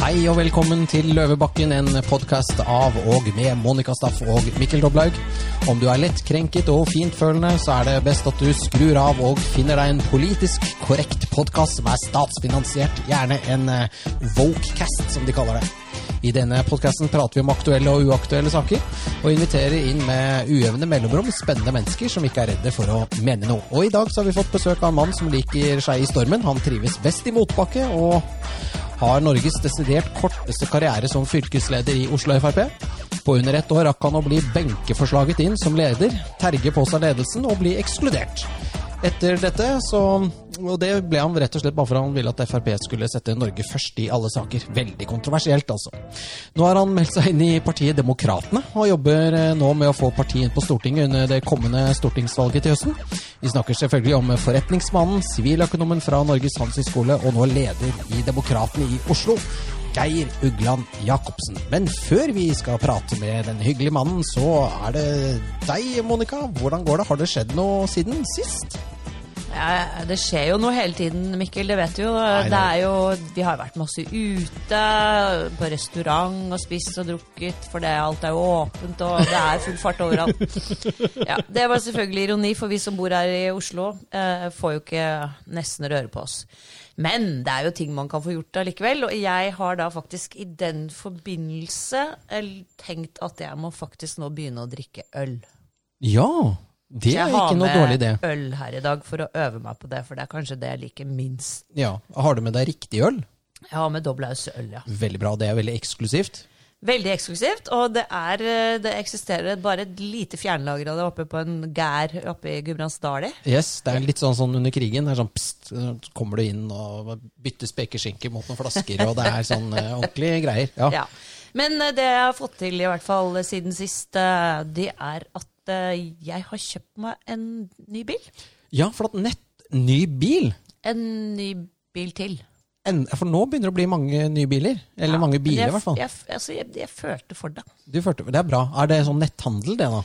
Hei og velkommen til Løvebakken, en podkast av og med Monica Staff og Mikkel Doblaug. Om du er lettkrenket og fintfølende, så er det best at du skrur av og finner deg en politisk korrekt podkast som er statsfinansiert, gjerne en Wokecast, som de kaller det. I denne podkasten prater vi om aktuelle og uaktuelle saker, og inviterer inn med ujevne mellomrom spennende mennesker som ikke er redde for å mene noe. Og i dag så har vi fått besøk av en mann som liker seg i stormen. Han trives best i motbakke, og har Norges desidert korteste karriere som fylkesleder i Oslo Frp. På under ett år rakk han å bli benkeforslaget inn som leder, terge på seg ledelsen og bli ekskludert. Etter dette så Og det ble han rett og slett bare for han ville at Frp skulle sette Norge først i alle saker. Veldig kontroversielt, altså. Nå har han meldt seg inn i partiet Demokratene, og jobber eh, nå med å få partiet inn på Stortinget under det kommende stortingsvalget til høsten. Vi snakker selvfølgelig om forretningsmannen, siviløkonomen fra Norges Handelshøyskole og nå leder i Demokratene i Oslo. Geir Ugland Jacobsen. Men før vi skal prate med den hyggelige mannen, så er det deg, Monica. Hvordan går det? Har det skjedd noe siden sist? Ja, det skjer jo noe hele tiden, Mikkel. Det vet du jo. Nei, det er jo Vi har vært masse ute, på restaurant og spist og drukket, for det, alt er jo åpent, og det er full fart overalt. Ja, det var selvfølgelig ironi, for vi som bor her i Oslo, eh, får jo ikke nesten røre på oss. Men det er jo ting man kan få gjort allikevel, og jeg har da faktisk i den forbindelse eh, tenkt at jeg må faktisk nå begynne å drikke øl. Ja, det er ikke noe dårlig idé. Jeg har med øl her i dag for å øve meg på det, for det er kanskje det jeg liker minst. Ja, Har du med deg riktig øl? Jeg har med dobbelthausøl, ja. Veldig bra. Det er veldig eksklusivt. Veldig eksklusivt, og det, er, det eksisterer bare et lite fjernlager av det oppe på en gær oppe i Gudbrandsdalen. Yes, det er litt sånn, sånn under krigen. Det er sånn pst, så kommer du inn og bytter spekeskinke mot noen flasker, og det er sånn uh, ordentlige greier. Ja. Ja. Men uh, det jeg har fått til, i hvert fall siden sist, det er at jeg har kjøpt meg en ny bil. ja, for at nett ny bil En ny bil til. en, For nå begynner det å bli mange nye biler. Eller Ja, mange biler, i hvert fall. Jeg, altså, jeg, jeg følte for det. Du følte, det er bra. Er det sånn netthandel, det, da?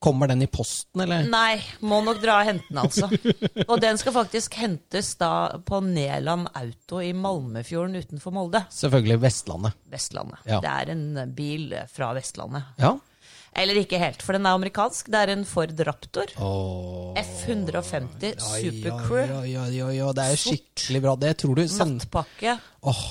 Kommer den i posten, eller? Nei, må nok dra og hente den, altså. Og den skal faktisk hentes da på Neland Auto i Malmefjorden utenfor Molde. Selvfølgelig Vestlandet. Vestlandet. Ja. Det er en bil fra Vestlandet. Ja. Eller ikke helt, for den er amerikansk. Det er en Ford Raptor. Oh. F150 Supercrew. Ja, ja, ja, ja, det er jo skikkelig bra. Det tror du send... Nattpakke. Oh,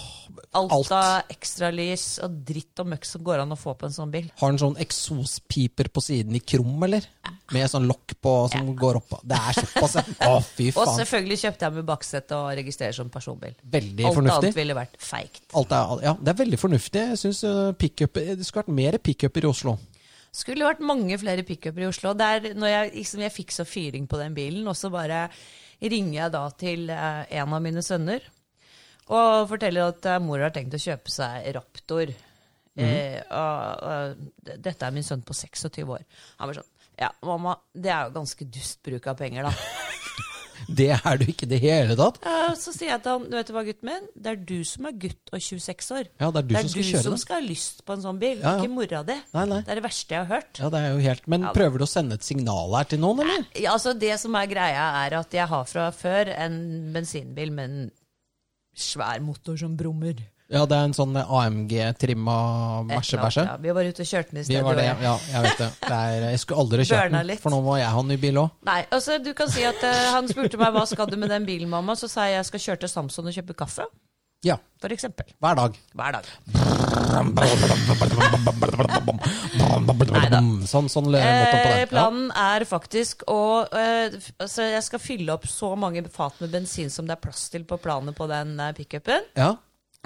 Alt alt. av ekstralys og dritt og møkk som går an å få på en sånn bil. Har den sånn eksospiper på siden i krum, eller? Med sånn lokk på som går oppå. Det er såpass, ja. Oh, fy Og selvfølgelig kjøpte jeg med baksete og registrerer som personbil. Veldig Alt fornuftig. annet ville vært feigt. Alt er, ja, det er veldig fornuftig. Jeg syns uh, pickup, Det skulle vært mer pickuper i Oslo. Skulle vært mange flere pickuper i Oslo. Der, når jeg, liksom, jeg fikk så fyring på den bilen, og så bare ringer jeg da til eh, en av mine sønner og forteller at eh, mor har tenkt å kjøpe seg Raptor. eh, og, og, dette er min sønn på 26 år. Han var sånn Ja, mamma, det er jo ganske dust bruk av penger, da. Det er du ikke i det hele tatt. Ja, så sier jeg til han, du vet hva, gutten min, det er du som er gutt og 26 år. Ja, det er du det er som skal du kjøre som den. skal ha lyst på en sånn bil, Ja, ja. ikke mora di. Nei, nei. Det er det verste jeg har hørt. Ja, det er jo helt Men prøver du å sende et signal her til noen, eller? Ja, altså Det som er greia, er at jeg har fra før en bensinbil med en svær motor som brummer. Ja, det er en sånn AMG-trimma annet, Ja, vi var ute og kjørte den i Vi stedet. var det, jeg- ja, jeg vet det. det er, jeg skulle aldri kjørt den, for nå må jeg ha en ny bil òg. Nei, altså du kan si at uh, Han spurte meg hva skal du med den bilen, mamma. Så sa jeg jeg skal kjøre til Samson og kjøpe kaffe. Ja, For eksempel. hver dag. Hver dag. Sånn, sånn måtte på Eh, det. Ja. planen er faktisk å uh, altså Jeg skal fylle opp så mange fat med bensin som det er plass til på planet på den uh, pickupen. Ja,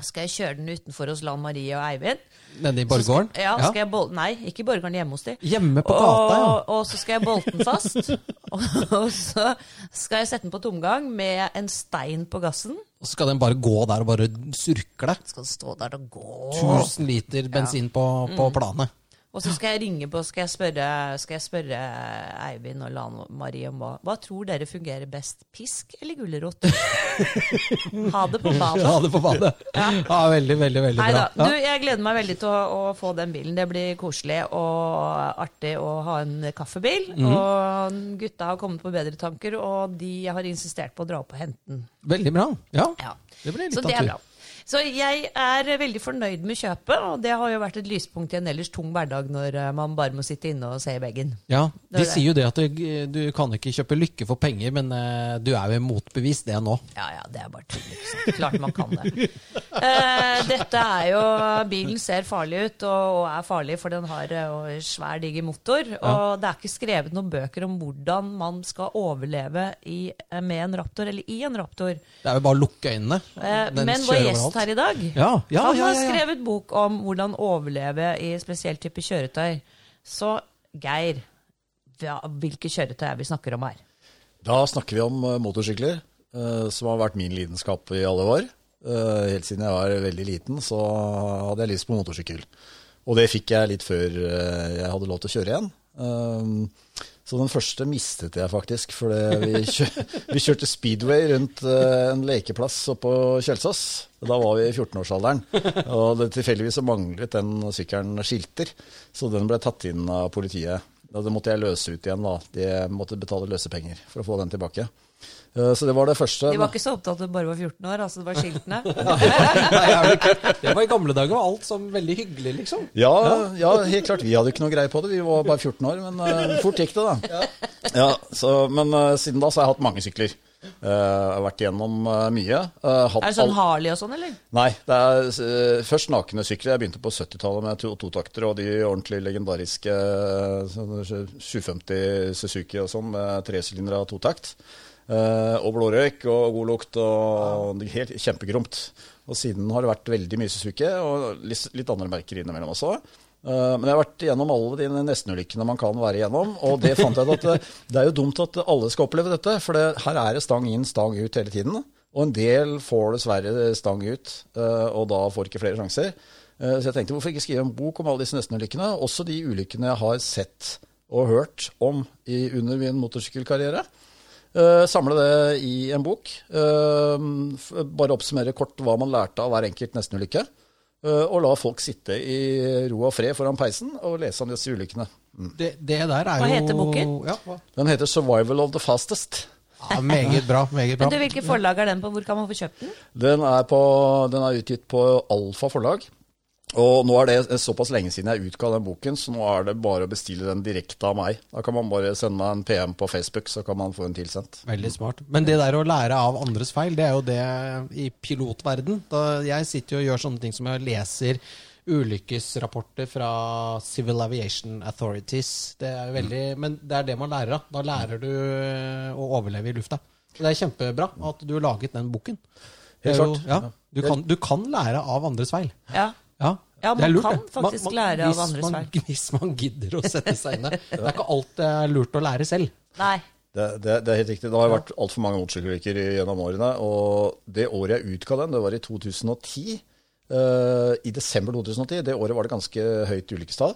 Skal jeg kjøre den utenfor hos Lan Marie og Eivind. Nede i Borggården? Ja, skal jeg bol Nei, ikke i Borggården, hjemme hos de. Hjemme på gata, ja. Og, og så skal jeg bolte den fast. og, og så skal jeg sette den på tomgang med en stein på gassen. Og så skal den bare gå der og bare surkle. Skal den stå der og gå. 1000 liter bensin på, på Mm. planet. Og så skal jeg ringe på skal jeg spørre, skal jeg spørre Eivind og Lan Marie om hva Hva tror dere fungerer best? Pisk eller gulrot? ha det på badet. Ha det på badet. Ja, veldig, veldig, veldig Neida. bra. Ja. Du, jeg gleder meg veldig til å, å få den bilen. Det blir koselig og artig å ha en kaffebil. Mhm. Og gutta har kommet på bedre tanker, og de har insistert på å dra opp og hente den. Veldig bra. Ja, Ja. det blir litt av tur. Så jeg er veldig fornøyd med kjøpet, og det har jo vært et lyspunkt i en ellers tung hverdag når eh, man bare må sitte inne og se i veggen. Ja, De det. sier jo det at du, du kan ikke kjøpe lykke for penger, men uh, du er jo motbevist det nå. Ja ja, det er bare tull. Klart man kan det. Uh, dette er jo Bilen ser farlig ut, og, og er farlig, for den har uh, svær, diger motor. Og det er ikke skrevet noen bøker om hvordan man skal overleve i, med en Raptor, eller i en Raptor. Det er jo bare å lukke øynene. Den men vår gjest overalt. her i dag Ja, ja, Han har ja, ja. skrevet bok om hvordan overleve i spesiell type kjøretøy. Så Geir, hva, hvilke kjøretøy er vi snakker om her? Da snakker vi om eh, motorsykler, eh, som har vært min lidenskap i alle år. Eh, helt siden jeg var veldig liten, så hadde jeg lyst på motorsykkel. Og det fikk jeg litt før jeg hadde lov til å kjøre igjen. Så den første mistet jeg faktisk, for vi, kjør, vi kjørte speedway rundt eh, en lekeplass oppe på Kjelsås. Da var vi i 14-årsalderen, og det tilfeldigvis manglet den sykkelen skilter, så den ble tatt inn av politiet. Da det måtte jeg løse ut igjen, da. De måtte betale løsepenger for å få den tilbake. Eh, Så det var det første. De var ikke så opptatt av at du bare var 14 år, altså det var skiltene. Det var i gamle dager var alt som veldig hyggelig, liksom. Ja, ja, helt klart. Vi hadde ikke noe greie på det. Vi var bare 14 år, men eh, fort gikk det, da. Ja, så, men eh, siden da så har jeg hatt mange sykler. Eh, jeg har vært igjennom eh, mye. Eh, hatt Er det sånn all- Harley og sånn, eller? Nei, det er først nakne sykler. Jeg begynte på 70-tallet med to- totakter og de ordentlig legendariske eh, 750 Suzuki og sånn med tresylindere og totakt. Eh, og blårøyk og god lukt og helt kjempegromt. Og siden har det vært veldig mye Suzuki og litt, litt andre merker innimellom også. Eh, men jeg har vært gjennom alle de nestenulykkene man kan være igjennom. Og det fant jeg at det, det er jo dumt at alle skal oppleve dette, for det, her er det stang inn, stang ut hele tiden. Og en del får dessverre stang ut, eh, og da får ikke flere sjanser. Eh, Så jeg tenkte, hvorfor ikke skrive en bok om alle disse nestenulykkene? Også de ulykkene jeg har sett og hørt om i, under min motorsykkelkarriere. Eh, samle det i en bok. Eh, bare oppsummere kort hva man lærte av hver enkelt nestenulykke. Eh, og la folk sitte i ro og fred foran peisen og lese om disse ulykkene. Det, det der er jo Hva heter boken? Ja, hva? Den heter 'Survival of the Fastest'. ja, meget bra. Meget bra. Men du, Hvilke forlag er den på? Hvor kan man få kjøpt den? Den er, på, den er utgitt på Alfa forlag. Og nå er det såpass lenge siden jeg utga den boken, så nå er det bare å bestille den direkte av meg. Da kan man bare sende meg en PM på Facebook, så kan man få den tilsendt. Veldig smart. Men det der å lære av andres feil, det er jo det i pilotverden. Da jeg sitter jo og gjør sånne ting som jeg leser ulykkesrapporter fra Civil Aviation Authorities. Det er veldig, Men det er det man lærer av. Da lærer du eh, å overleve i lufta. Så det er kjempebra at du har laget den boken. Helt klart. Ja, du, kan, du kan lære av andres feil. Ja. Ja, Ja, det er man lurt, kan det. faktisk lære av andres man, feil. Hvis man gidder å sette seg inn i det. Det er ikke alt det er lurt å lære selv. Nei. Det, det, det er helt riktig. Det har vært altfor mange motorsykkelulykker gjennom årene. Og det året jeg utga den, det var i 2010. Uh, I desember 2010. Det året var det ganske høyt ulykkestall.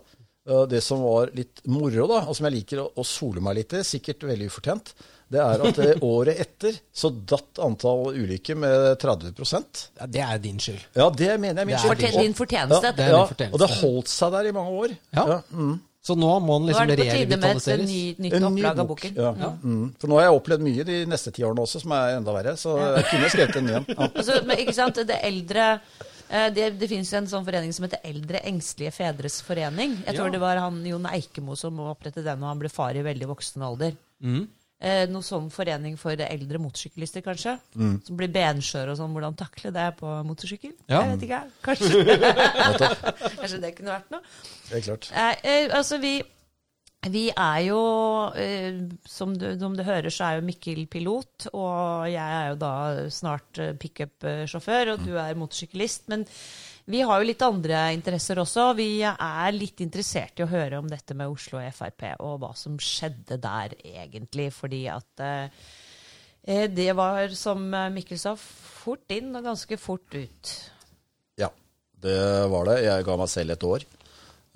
Uh, det som var litt moro, da, og som jeg liker å, å sole meg litt i, sikkert veldig ufortjent, det er at det året etter så datt antall ulykker med 30 Ja, det er din skyld. Ja, det mener jeg min skyld. Det er skyld. Din fortjeneste. Ja, Det er ja, din fortjeneste. og det holdt seg der i mange år. Ja. mm. Så nå må den Nå liksom er det på tide med et ny, nytt opplag av boken. Ja. Mm. For nå har jeg opplevd mye de neste ti årene også, som er enda verre. Så jeg kunne skrevet en ny en. Ja. Altså, men, ikke sant, det eldre eh, det, det finnes en sånn forening som heter Eldre engstelige fedres forening. Jeg tror Ja. det var han Jon Eikemo som opprettet den, og han ble far i veldig voksen alder. Mm. Eh, noe sånn forening for eldre motorsyklister, kanskje. Som blir benskjøre og sånn. Hvordan takle det på motorsykkel? Ja. Jeg vet ikke, jeg. Kanskje. kanskje det kunne vært noe. Det er klart. Eh, eh, altså, vi, vi er jo eh, som, du, som du hører, så er jo Mikkel pilot, og jeg er jo da snart pickup-sjåfør, og du er motorsyklist. Men vi har jo litt andre interesser også. Vi er litt interessert i å høre om dette med Oslo Frp, og hva som skjedde der egentlig. Fordi at eh, eh, det var, som Mikkel sa, fort inn og ganske fort ut. Ja, det var det. Jeg ga meg selv et år.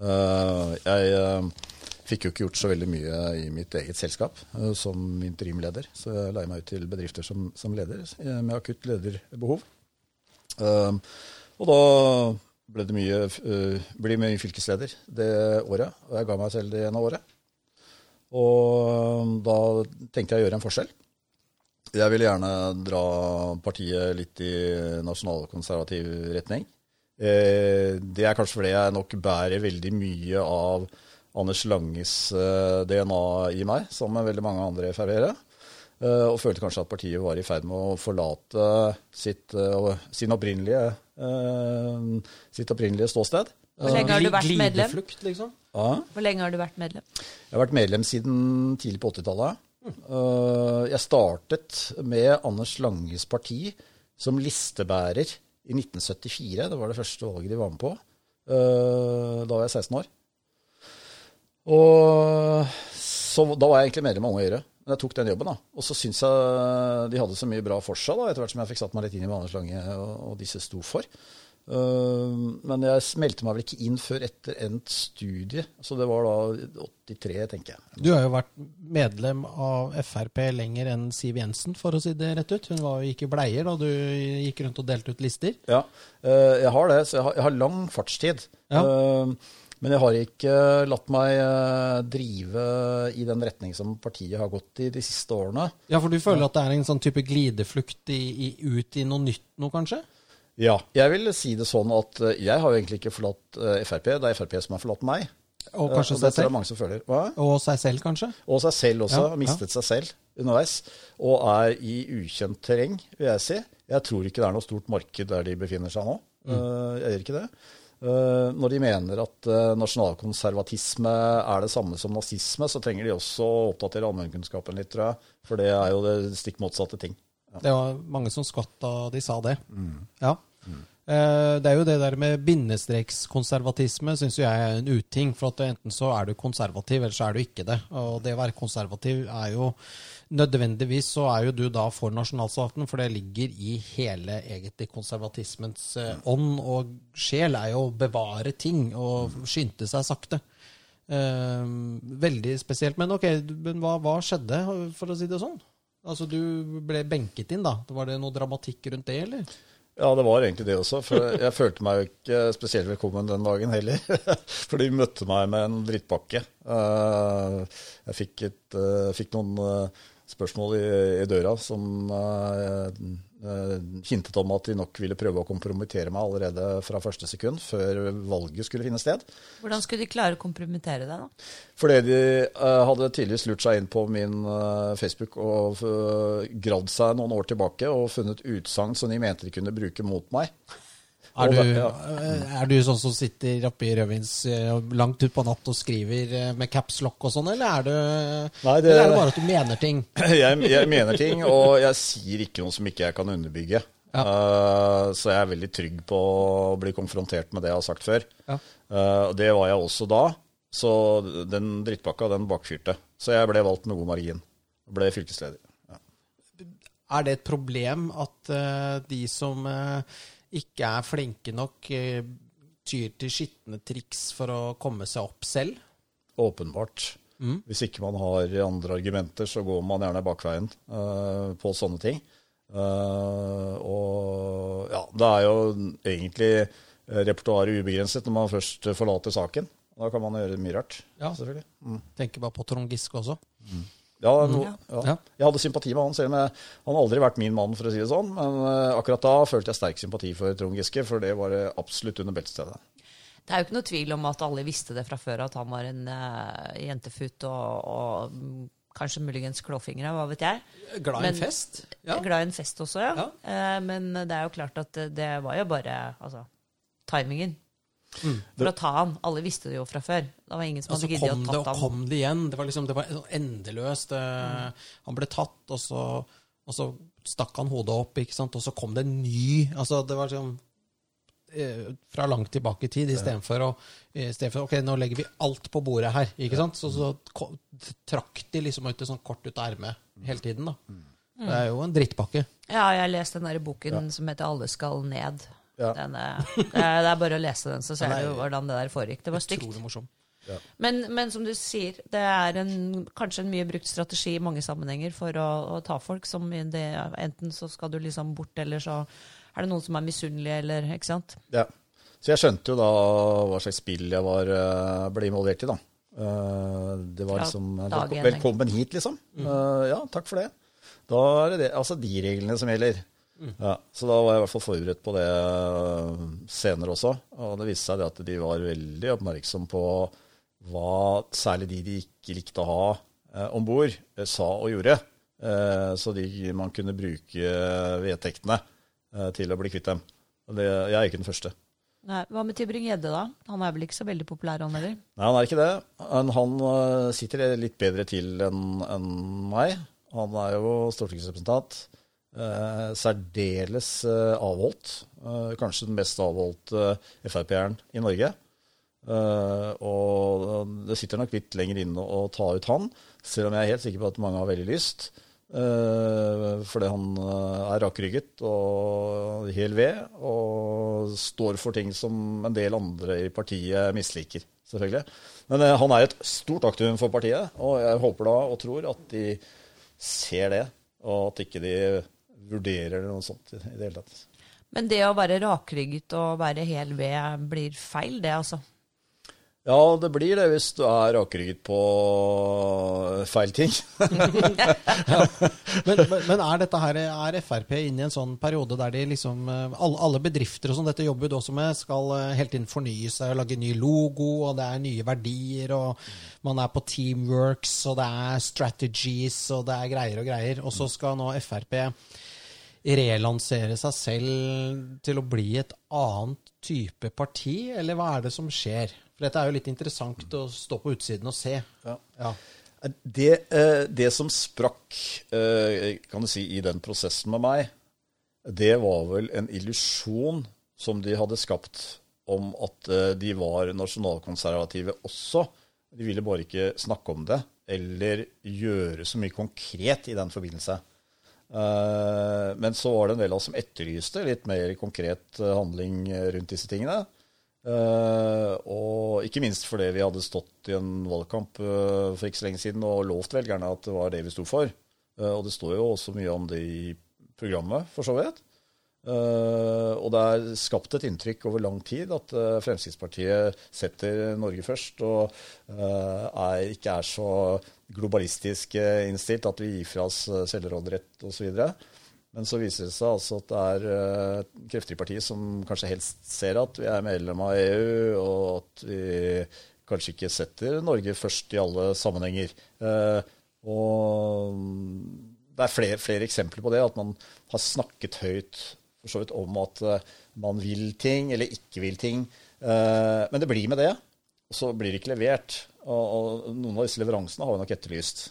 Uh, jeg uh, fikk jo ikke gjort så veldig mye i mitt eget selskap uh, som interimleder, så jeg leide meg ut til bedrifter som, som leder med akutt lederbehov. Eh, og da ble det mye, uh, ble mye fylkesleder det året, og jeg ga meg selv det ene året. Og eh, da tenkte jeg å gjøre en forskjell. Jeg ville gjerne dra partiet litt i nasjonalkonservativ retning. Eh, det er kanskje fordi jeg nok bærer veldig mye av Anders Langes eh, DNA i meg, sammen med veldig mange andre Frp-ere. Eh, og følte kanskje at partiet var i ferd med å forlate sitt, eh, sin opprinnelige, eh, sitt opprinnelige ståsted. Hvor lenge har du vært medlem? Liksom? Ja. Hvor lenge har du vært medlem? Jeg har vært medlem siden tidlig på 80-tallet. Uh, Jeg startet med Anders Langes parti som listebærer i 1974. Det var det første valget de var med på. Uh, Da var jeg 16 år. Og så, da var jeg egentlig medlem av Unge Høyre. Men jeg tok den jobben, da. Og så syns jeg de hadde så mye bra for seg, da, etter hvert som jeg fikk satt meg litt inn i hva Anders Lange og, og disse sto for. Uh, men jeg meldte meg vel ikke inn før etter endt studie. Så det var da 83, tenker jeg. Du har jo vært medlem av Frp lenger enn Siv Jensen, for å si det rett ut. Hun var jo ikke bleier da du gikk rundt og delte ut lister. Ja, eh, jeg har det. Så jeg har, jeg har lang fartstid. Ja. Eh, Men jeg har ikke latt meg eh, drive i den retning som partiet har gått i de siste årene. Ja, for du føler at det er en sånn type glideflukt i, i, ut i noe nytt nå, kanskje? Ja, jeg vil si det sånn at eh, jeg har jo egentlig ikke forlatt eh, Frp, det er Frp som har forlatt meg. Og kanskje og seg selv? Og seg selv, kanskje? Og seg selv også. Ja, mistet seg selv underveis. Og er i ukjent terreng, vil jeg si. Jeg tror ikke det er noe stort marked der de befinner seg nå. Mm. Jeg gjør ikke det. Eh, når de mener at uh, nasjonalkonservatisme er det samme som nazisme, så trenger de også å oppdatere allmennkunnskapen litt, tror jeg. For det er jo det stikk motsatte ting. Det var mange som skvatt da de sa det. Mm. Ja. Eh, Det er jo det der med bindestrekskonservatisme syns jeg er en uting. For at enten så er du konservativ, eller så er du ikke det. Og det å være konservativ er jo Nødvendigvis så er jo du da for nasjonalstaten, for det ligger i hele egentlig konservatismens eh, ånd og sjel, er jo å bevare ting og skynde seg sakte. Eh, veldig spesielt. Men ok, men hva, hva skjedde, for å si det sånn? Altså, du ble benket inn, da. Var det noe dramatikk rundt det, eller? Ja, det var egentlig det også. For jeg følte meg jo ikke spesielt velkommen den dagen heller. For de møtte meg med en drittpakke. Eh, Jeg fikk, et, eh, fikk noen spørsmål i, i døra som eh, eh, hintet om at de nok ville prøve å kompromittere meg allerede fra første sekund, før valget skulle finne sted. Hvordan skulle de klare å kompromittere deg, da? Fordi de uh, hadde tidligere lurt seg inn på min uh, Facebook og uh, gradd seg noen år tilbake og funnet utsagn som de mente de kunne bruke mot meg. Er du, er du sånn som sitter oppe i rødvins eh, langt utpå natt og skriver eh, med caps lock og sånn, eller er, eller er det bare at du mener ting? jeg, jeg mener ting, og jeg sier ikke noe som ikke jeg kan underbygge. Ja. Uh, så jeg er veldig trygg på å bli konfrontert med det jeg har sagt før. Ja. Uh, det var jeg også da. Så den drittpakka, den bakfyrte. Så jeg ble valgt med god margin. Ble fylkesleder. Ja. Er det et problem at uh, de som eh, ikke er flinke nok, eh, tyr til skitne triks for å komme seg opp selv? Åpenbart. Hvis ikke man har andre argumenter, så går man gjerne bakveien uh, på sånne ting. Uh, og ja, det er jo egentlig repertoaret ubegrenset når man først forlater saken. Da kan man gjøre mye rart, Ja. selvfølgelig. Mm. Tenker bare på Trond Giske også. Ja, no, Ja. ja. Jeg hadde sympati med han, selv om jeg, han har aldri vært min mann, for å si det sånn. Men eh, akkurat da følte jeg sterk sympati for Trond Giske, for det var eh, absolutt under beltestedet. Det er jo ikke noe tvil om at alle visste det fra før, at han var en uh, jentefutt og, og mm, kanskje muligens klåfingre, hva vet jeg. Glad i en fest? Ja. Glad i en fest også, ja. Ja. Uh, men det er jo klart at det, det var jo bare altså, timingen. Mm. For å ta han. Alle visste det jo fra før. Det var ingen som hadde giddet å å det og tatt han. kom det igjen. Det var liksom, det var sånn endeløst. Mm. Han ble tatt, og så, og så stakk han hodet opp, ikke sant? og så kom det en ny altså Det var sånn eh, fra langt tilbake i tid, istedenfor å i for, Ok, nå legger vi alt på bordet her, ikke sant? Så, så trakk de liksom ut et sånt kort ut av ermet hele tiden, da. Det er jo en drittpakke. Ja, jeg har lest den der boken som heter 'Alle skal ned'. Ja. Den, eh, det, er, det er bare å lese den, så ser er du hvordan det der foregikk. Det var stygt. Ja. Men, men som du sier, det er en, kanskje en mye brukt strategi i mange sammenhenger for å, å ta folk som det, Enten så skal du liksom bort, eller så er det noen som er misunnelige, eller Ikke sant? Ja. Så jeg skjønte jo da hva slags spill jeg var, eh, ble involvert i, da. Eh, Det var liksom én, Velkommen hit, liksom. Mm. Ja, takk for det. Da er det, det altså de reglene som gjelder. Ja, så da var jeg i hvert fall forberedt på det øh, senere også. Og det viste seg det at de var veldig oppmerksom på hva særlig de de ikke likte å ha eh, om bord, eh, sa og gjorde. Eh, så de, man kunne bruke vedtektene eh, til å bli kvitt dem. Det, jeg er ikke den første. Nei, hva med Tybring-Gjedde, da? Han er vel ikke så veldig populær, han heller? Nei, han er ikke det. Han, han sitter litt bedre til enn enn meg. Han er jo stortingsrepresentant. Eh, særdeles eh, avholdt. Eh, kanskje den mest avholdte Frp-eren i Norge. Eh, og det sitter nok litt lenger inne å ta ut han, selv om jeg er helt sikker på at mange har veldig lyst. Eh, fordi han eh, er rakrygget og hel ved, og står for ting som en del andre i partiet misliker, selvfølgelig. Men eh, han er et stort aktum for partiet, og jeg håper da og tror at de ser det, og at ikke de vurderer noe sånt i det hele tatt. Men det å være rakrygget og være hel ved blir feil, det, altså. Ja, det blir det hvis du er rakrygget på feil ting. Men, men, men er dette her, er Frp inne i en sånn periode der de liksom eh, Alle, alle bedrifter og sånn, dette jobber du også med, skal eh, helt inn fornye seg og lage ny logo, og det er nye verdier, og man er på teamworks, og det er strategies, og det er greier og greier. Og så skal nå Frp relansere seg selv til å bli et annet type parti, eller hva er det som skjer? For dette er jo litt interessant å stå på utsiden og se. Ja. Ja. Det, eh, det som sprakk eh, kan du si, i den prosessen med meg, det var vel en illusjon som de hadde skapt om at eh, de var nasjonalkonservative også. De ville bare ikke snakke om det eller gjøre så mye konkret i den forbindelse. Eh, Men så var det en del av oss som etterlyste litt mer konkret eh, handling rundt disse tingene. Eh, og ikke minst fordi vi hadde stått i en valgkamp eh, for ikke så lenge siden og lovt velgerne at det var det vi sto for. Eh, og det står jo også mye om det i programmet, for så vidt. Uh, og det er skapt et inntrykk over lang tid at uh, Fremskrittspartiet setter Norge først og uh, er, ikke er så globalistisk eh, innstilt at vi gir fra oss eh, selvråderett osv. Men så viser det seg altså at det er eh, krefter i partiet som kanskje helst ser at vi er medlem av EU, og at vi kanskje ikke setter Norge først i alle sammenhenger. Og det er flere, flere eksempler på det, at man har snakket høyt for så vidt om at man vil ting eller ikke vil ting. Men det blir med det, og så blir det ikke levert. Og, og noen av disse leveransene har vi nok etterlyst.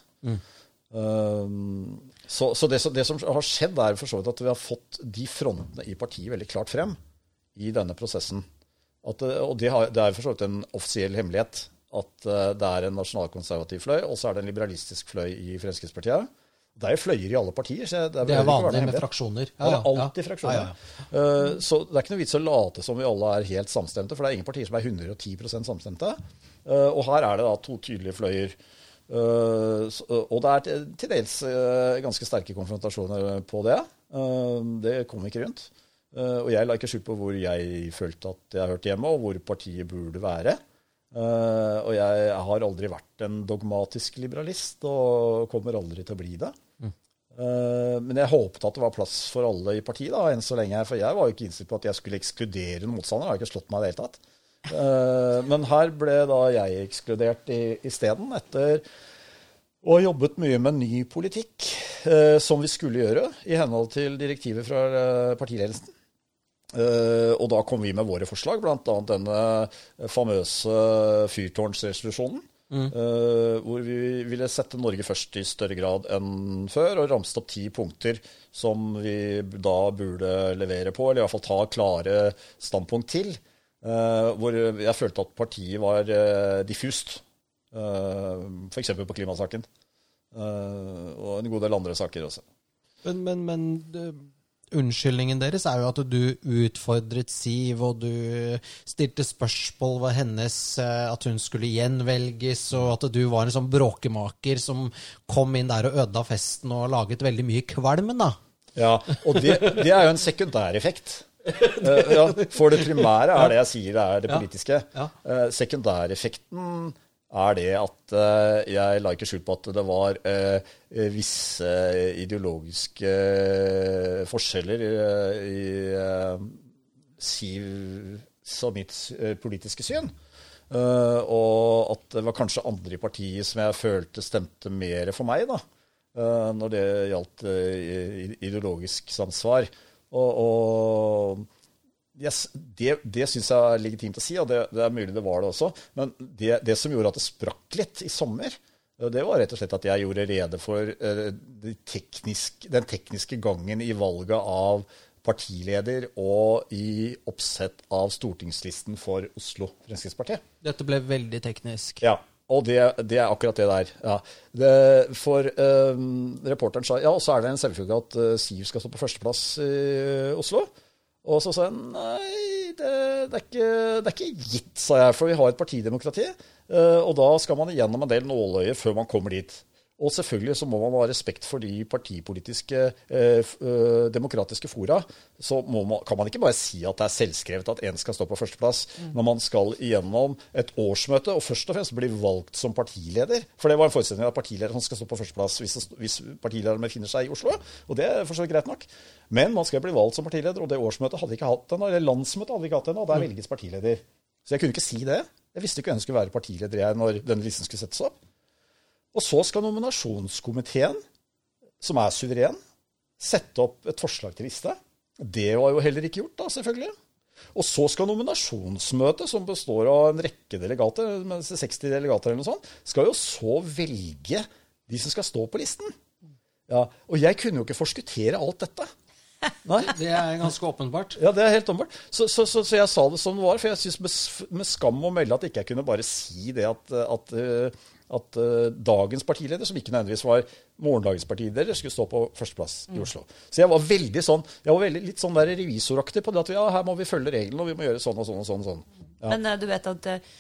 Um, så så det, som- det som har skjedd, er for så vidt at vi har fått de frontene i partiet veldig klart frem i denne prosessen. At, det- og det, har, det er for så vidt en offisiell hemmelighet at eh, det er en nasjonalkonservativ fløy, og så er det en liberalistisk fløy i Fremskrittspartiet. Det er jo fløyer i alle partier. så det, Det er ikke være vanlig med fraksjoner. Ja, det er alltid ja. fraksjoner. Ja, ja. Eh, Så det er ikke noe vits å late som vi alle er helt samstemte, for det er ingen partier som er 110% samstemte. Eh, Og her er det da to tydelige fløyer. Eh, Og det er til- dels eh, ganske sterke konfrontasjoner på det. Eh, Det vi ikke rundt. Eh, Og jeg la ikke skjul på hvor jeg følte at jeg hørte hjemme, og hvor partiet burde være. Eh, Og jeg har aldri vært en dogmatisk liberalist, og kommer aldri til å bli det. Eh, Men jeg håpet at det var plass for alle i partiet, da, enn så lenge. For jeg var jo ikke innstilt på at jeg skulle ekskludere en motstander. Jeg har ikke slått meg i det hele tatt. Eh, Men her ble da jeg ekskludert i- isteden, etter å ha jobbet mye med ny politikk, eh, som vi skulle gjøre, i henhold til direktivet fra eh, partiledelsen. Eh, og da kom vi med våre forslag, bl.a. denne famøse fyrtårnsresolusjonen. eh, hvor vi ville sette Norge først i større grad enn før, og ramste opp ti punkter som vi da burde levere på, eller i hvert fall ta klare standpunkt til. Eh, hvor jeg følte at partiet var eh, diffust, uh, f.eks. på klimasaken. Eh, og en god del andre saker også. Men, men, men det, unnskyldningen deres er jo at du utfordret Siv, og du stilte spørsmål ved hennes eh, At hun skulle gjenvelges, og at du var en sånn bråkemaker som kom inn der og ødela festen og laget veldig mye kvalmen, da. Ja, og det, det er jo en sekundæreffekt. Eh, ja, for det primære er det jeg sier, er det politiske. Eh, sekundæreffekten er det at eh, jeg la ikke skjul på at det var visse ideologiske forskjeller i, Sivs og mitt politiske syn. Og at det var kanskje andre i partiet som jeg følte stemte mer for meg, da, når det gjaldt ideologisk samsvar. Og, og yes, det, det syns jeg er legitimt å si, og det, det er mulig det var det også. Men det, det som gjorde at det sprakk litt i sommer, det var rett og slett at jeg gjorde rede for eh, de teknisk, den tekniske gangen i valget av partileder og i oppsett av stortingslisten for Oslo Fremskrittspartiet. Dette ble veldig teknisk. Ja, og det, det er akkurat det der. Ja. Det, for um, reporteren sa ja, og så er det en selvfølge at uh, Siv skal stå på førsteplass i Oslo. Og så sa jeg nei, det, det, er ikke, det er ikke gitt, sa jeg, for vi har et partidemokrati. Uh, og da skal man igjennom en del nåløyer før man kommer dit. Og selvfølgelig så må man ha respekt for de partipolitiske eh, eh, demokratiske fora. Så må man, kan man ikke bare si at det er selvskrevet at én skal stå på førsteplass, når man skal igjennom et årsmøte og først og fremst bli valgt som partileder. For det var en forestilling at partilederen skal stå på førsteplass hvis, hvis partilederen befinner seg i Oslo. Og det er for så vidt greit nok. Men man skal bli valgt som partileder, og det årsmøtet hadde ikke hatt ennå, eller landsmøtet hadde ikke hatt ennå, og der velges partileder. Så jeg kunne ikke si det. Jeg visste ikke hvem som skulle være partileder jeg når denne listen skulle settes opp. Og så skal nominasjonskomiteen, som er suveren, sette opp et forslag til liste. Det var jo heller ikke gjort, da, selvfølgelig. Og så skal nominasjonsmøtet, som består av en rekke delegater, mens det er 60 delegater eller noe sånt, skal jo så velge de som skal stå på listen. Ja, og jeg kunne jo ikke forskuttere alt dette. Nei. Det er ganske åpenbart. Ja, det er helt åpenbart. Så, så, så, så jeg sa det som det var. For jeg syns med, med skam å melde at ikke jeg kunne bare si det at, at, eh, at uh, dagens partileder, som ikke nødvendigvis var morgendagens partileder, skulle stå på førsteplass i Oslo. Så jeg var veldig sånn, jeg var veldig, litt sånn der revisoraktig på det at ja, her må vi følge reglene, og vi må gjøre sånn og sånn og sånn. og sånn. Ja. Men uh, du vet at uh,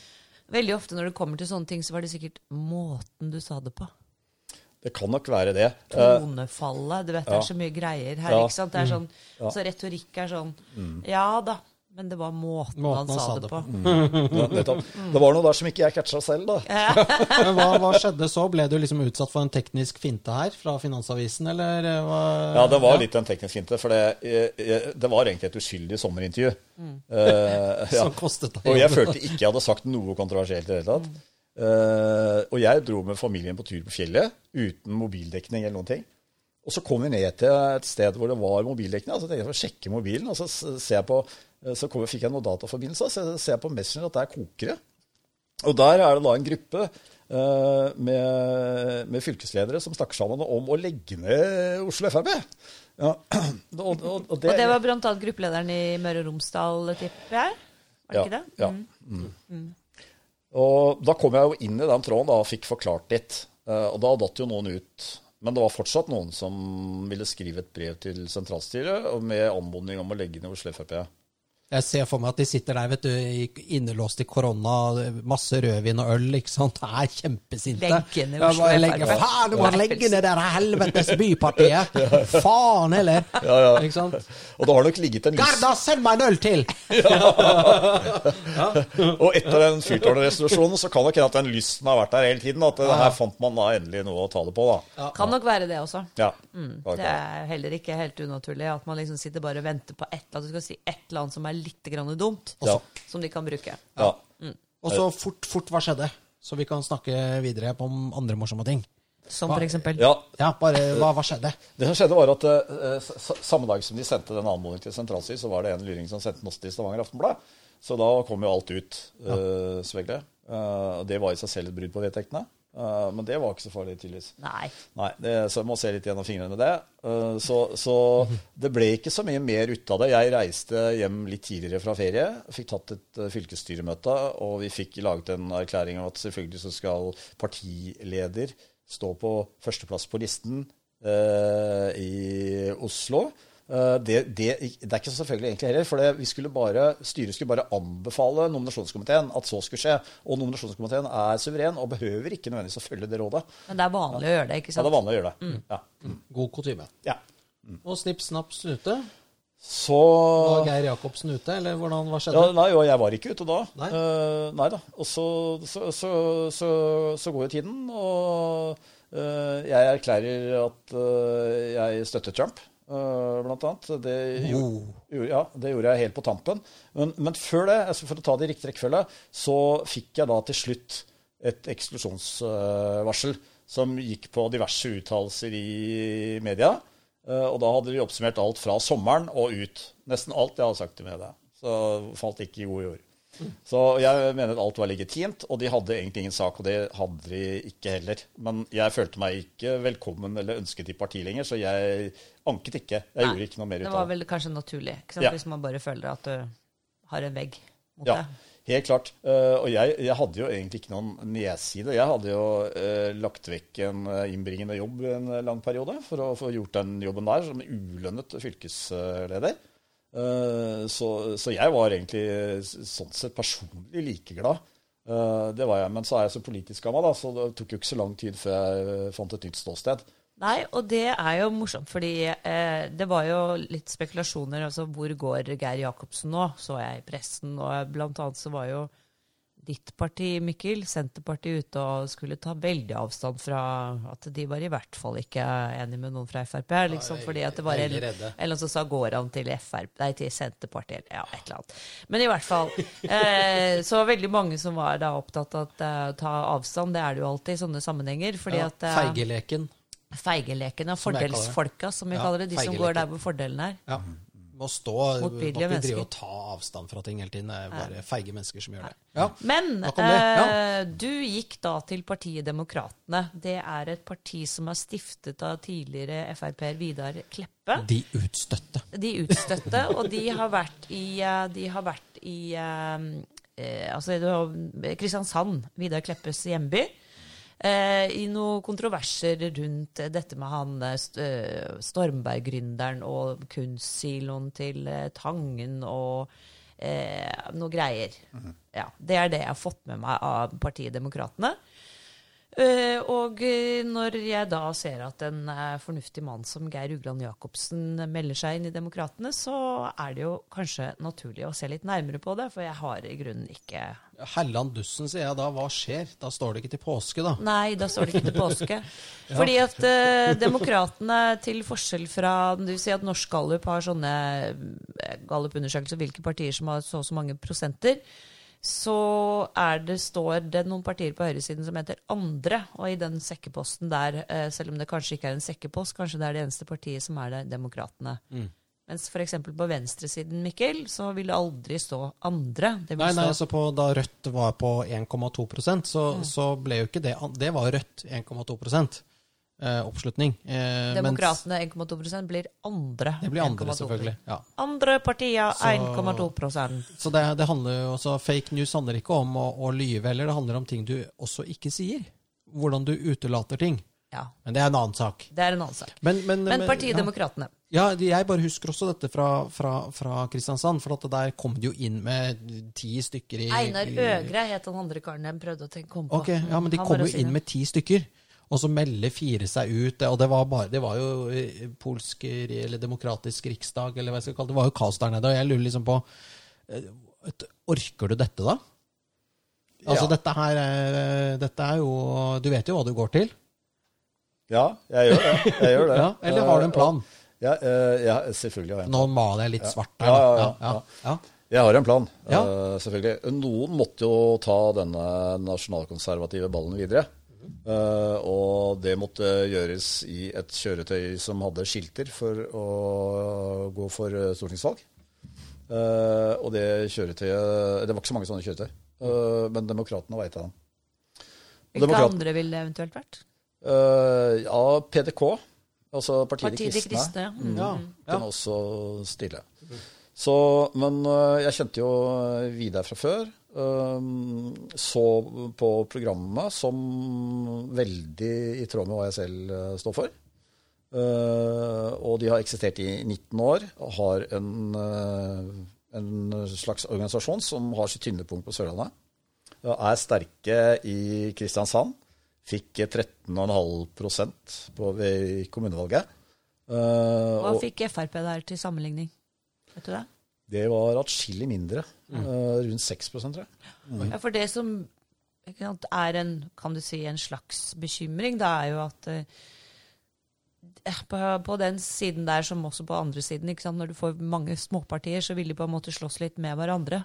veldig ofte når det kommer til sånne ting, så var det sikkert måten du sa det på. Det kan nok være det. Tonefallet. Du vet, det er så mye greier her. Ja. Mm. ikke sant? Det er sånn, Så retorikk er sånn Ja da, men det var måten, Måten han sa det på. ja, nettopp. Det var noe der som ikke jeg catcha selv, da. Men hva, hva skjedde så? Ble du liksom utsatt for en teknisk finte her fra Finansavisen, eller eh, hva? Ja, det var litt en teknisk finte, for det, jeg- jeg- det var egentlig et uskyldig sommerintervju. Eh, ja. Som kostet deg Og jeg følte ikke jeg hadde sagt noe kontroversielt i det hele tatt. Eh, og jeg dro med familien på tur på fjellet uten mobildekning eller noen ting. Og så kom vi ned til et sted hvor det var mobildekning. Altså tenkte jeg å sjekke mobilen, og så ser jeg på så kom, fikk jeg noen dataforbindelser, så så ser jeg på Messenger at det er kokere. Og der er det da en gruppe uh, med, med fylkesledere som snakker sammen om å legge ned Oslo Frp. Ja. Og, og, og det, Og det var bl.a. gruppelederen i Møre og Romsdal, tipper jeg? Var det ikke det? Ja. Mm. Og da kom jeg jo inn i den tråden da, og fikk forklart litt. Uh, Og da datt jo noen ut. Men det var fortsatt noen som ville skrive et brev til sentralstyret med anmodning om å legge ned Oslo Frp. Jeg ser for meg at de sitter der vet du, innelåst i korona, masse rødvin og øl, ikke sant. Det Er kjempesinte. Legge ned Oslo bare legge-. Faen, du må legge ned det helvetes bypartiet! Faen heller! Ikke sant? Og det har nok ligget en list Garda, send meg en øl til! Og etter den fyrtårnresolusjonen så kan nok hende at den lysten har vært der hele tiden. At det her fant man da endelig noe å ta det på, da. Kan nok være det også. Ja. Det er heller ikke helt unaturlig at man liksom sitter bare og venter på et eller annet. Du skal si et eller annet som er litt grann dumt, Ja. som de kan bruke. ja. Og så fort, fort, hva skjedde? Så vi kan snakke videre på om andre morsomme ting. Som for eksempel. ja. Ja, bare hva, hva skjedde? Det som skjedde var at eh, s- Samme dag som de sendte den anmodningen til sentralstyret, så var det en luring som sendte den også til Stavanger Aftenblad. Så da kom jo alt ut, uh, selvfølgelig. Uh, det var i seg selv et brudd på vedtektene. Eh, men det var ikke så farlig, tydeligvis. Nei. Nei, det, så jeg må se litt gjennom fingrene med det. Uh, så, så det ble ikke så mye mer ut av det. Jeg reiste hjem litt tidligere fra ferie. Fikk tatt et uh, fylkesstyremøte, og vi fikk laget en erklæring om at selvfølgelig så skal partileder stå på førsteplass på listen i Oslo. Eh, det, det, det er ikke så selvfølgelig egentlig heller, for det, vi skulle bare, styret skulle bare anbefale nominasjonskomiteen at så skulle skje. Og nominasjonskomiteen er suveren og behøver ikke nødvendigvis å følge det rådet. Men det er vanlig å gjøre det, ikke Ja, det er vanlig å gjøre det. Ja. God kutyme. ja. Og snipp, snapp, snute. Så Var Geir Jacobsen ute, eller hvordan, hva skjedde? ja, Nei, jo, jeg var ikke ute da. Nei. uh, nei da. Og så, så, så, så, så går jo tiden, og uh, jeg erklærer at uh, jeg støtter Trump, blant annet. Det, gjorde, ja, det gjorde jeg helt på tampen. Men, men før det, altså for å ta det i riktig rekkefølge, så fikk jeg da til slutt et eksklusjonsvarsel som gikk på diverse uttalelser i media. Eh, Og da hadde de oppsummert alt fra sommeren og ut. Nesten alt jeg hadde sagt i media. Så falt ikke i god jord. Så jeg mener at alt var legitimt, og de hadde egentlig ingen sak, og det hadde de ikke heller. Men jeg følte meg ikke velkommen eller ønsket i partiet lenger, så jeg anket ikke. Jeg gjorde ikke noe mer ut av det. Det var vel kanskje naturlig? Ja. hvis man bare føler at du har en vegg mot Ja, deg. helt klart. Uh, og jeg, jeg hadde jo egentlig ikke noen nedside. Jeg hadde jo uh, lagt vekk en eh, innbringende jobb en lang periode for å få gjort den jobben der som ulønnet fylkesleder. Eh, så, så jeg var egentlig eh, sånn sett personlig like glad. Eh, det var jeg. Men så er jeg så politisk av meg, da, så det tok jo ikke så lang tid før jeg fant et nytt ståsted. Nei, og det er jo morsomt, fordi eh, det var jo litt spekulasjoner. altså Hvor går Geir Jacobsen nå? Så jeg i pressen. Og blant annet så var jo ditt parti, Mikkel, Senterpartiet, ute og skulle ta veldig avstand fra at de var i hvert fall ikke enig med noen fra Frp. liksom, Ja, fordi at det var en, eller annen så sa går han til FRP, nei, til Senterpartiet, eller ja, et eller annet. Men i hvert fall. Eh, så veldig mange som var da opptatt av å ta avstand. Det er det jo alltid i sånne sammenhenger. fordi Ja, at... eh, Feigeleken. Som det. fordelsfolka, som vi Ja, kaller det. De som går der hvor fordelen er. Ja. Må stå må ikke drive og ta avstand fra ting hele tiden. Det er bare feige mennesker som gjør det. Ja. Men det, ja. eh, du gikk da til partiet Demokratene. Det er et parti som er stiftet av tidligere Frp-er Vidar Kleppe. De utstøtte. De utstøtte, og de har vært i, eh, de har vært i eh, altså Kristiansand, Vidar Kleppes hjemby. Eh, I noen kontroverser rundt dette med han eh, eh, Stormberg-gründeren og kunstsiloen til Tangen og eh, noe greier. Ja, det er det jeg har fått med meg av partiet Demokratene. Uh, og når jeg da ser at en uh, fornuftig mann som Geir Ugland Jacobsen melder seg inn i Demokratene, så er det jo kanskje naturlig å se litt nærmere på det, for jeg har i grunnen ikke Helland dussen, sier jeg da. Hva skjer? Da står det ikke til påske, da. Nei, da står det ikke til påske. Fordi at eh, demokratene, til forskjell fra Du sier at Norsk Gallup har sånne gallupundersøkelser Gallup-undersøkelser hvilke partier som har så og så mange prosenter. Så er det, står det noen partier på høyresiden som heter andre. Og i den sekkeposten der, eh, selv om det kanskje ikke er en sekkepost, kanskje det er det eneste partiet som er det, Demokratene. Mens f.eks. på venstresiden, Mikkel, så vil det aldri stå andre. Nei, nei, stå så på, Da Rødt var på 1,2% så, Mm. så ble jo ikke det Det var Rødt 1,2 eh, oppslutning. Eh, Demokratene 1,2% blir andre. det blir andre, 1,2. selvfølgelig. Ja. Andre partier 1,2 Så, Så det, det handler jo også Fake news handler ikke om å, å lyve heller, det handler om ting du også ikke sier. Hvordan du utelater ting. Ja, Men det er en annen sak. det er en annen sak. Men, men, Men partiet ja. Demokratene. Ja, jeg bare husker også dette fra, fra, fra Kristiansand. For at der kom de jo inn med ti stykker i Einar Øgre het den andre karen jeg prøvde å tenke komme på. Okay, ja, men de Han kom jo inn med ti stykker. Og så melder fire seg ut. Og det var, bare, det var jo eh, polsk eller demokratisk riksdag, eller hva jeg skal kalle det. Det var jo kaos der nede. Og jeg lurer liksom på eh, Orker du dette, da? Altså, Ja. dette her er, dette er jo Du vet jo hva du går til? Ja, jeg gjør det. Jeg gjør det. Ja, eller har du en plan? Ja, eh, ja selvfølgelig har jeg en Nå maler jeg litt svart der. Ja, ja, ja, ja, ja. Jeg har en plan, Ja. eh, selvfølgelig. Noen måtte jo ta denne nasjonalkonservative ballen videre. Uh, og det måtte gjøres i et kjøretøy som hadde skilter for å gå for eh, stortingsvalg. Uh, og det kjøretøyet Det var ikke så mange sånne kjøretøy, Uh, men Demokratene var et av dem. Hvilke andre ville det eventuelt vært? Eh, ja, PDK, altså Partiet, Partiet De De Kristne. Kristne. Mm. Ja, Kunne også stille. Så, men uh, jeg kjente jo Vidar fra før. Um, så på programmet som veldig i tråd med hva jeg selv står for. Uh, og de har eksistert i 19 år og har en, uh, en slags organisasjon som har sitt tyngdepunkt på Sørlandet. Og er sterke i Kristiansand. Fikk 13,5% på ved kommunevalget. Uh, Hva og- fikk Frp der til sammenligning? Vet du det? Det var atskillig mindre. eh, rundt 6% tror jeg. Ja, for det som sant, er en, kan du si, en slags bekymring, det er jo at eh, på, på den siden der, som også på andre siden, ikke sant, når du får mange småpartier, så vil de på en måte slåss litt med hverandre.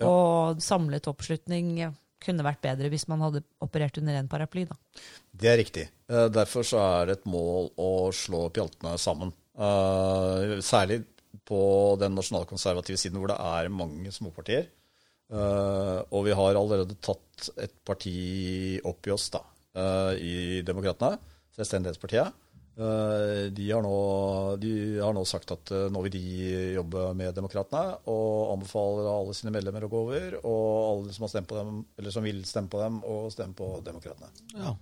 Ja. Og samlet oppslutning kunne vært bedre hvis man hadde operert under én paraply. da. Det er riktig. Eh, Derfor så er det et mål å slå pjaltene sammen. Eh, Særlig på den nasjonalkonservative siden hvor det er mange småpartier. Eh, Og vi har allerede tatt et parti opp i oss, da, i Demokratene, Selvstendighetspartiet. Eh, De har, nå, de har nå sagt at eh, nå vil de jobbe med Demokratene, og anbefaler alle sine medlemmer å gå over, og alle som, har stemt på dem, eller som vil stemme på dem, å stemme på Demokratene. Ja.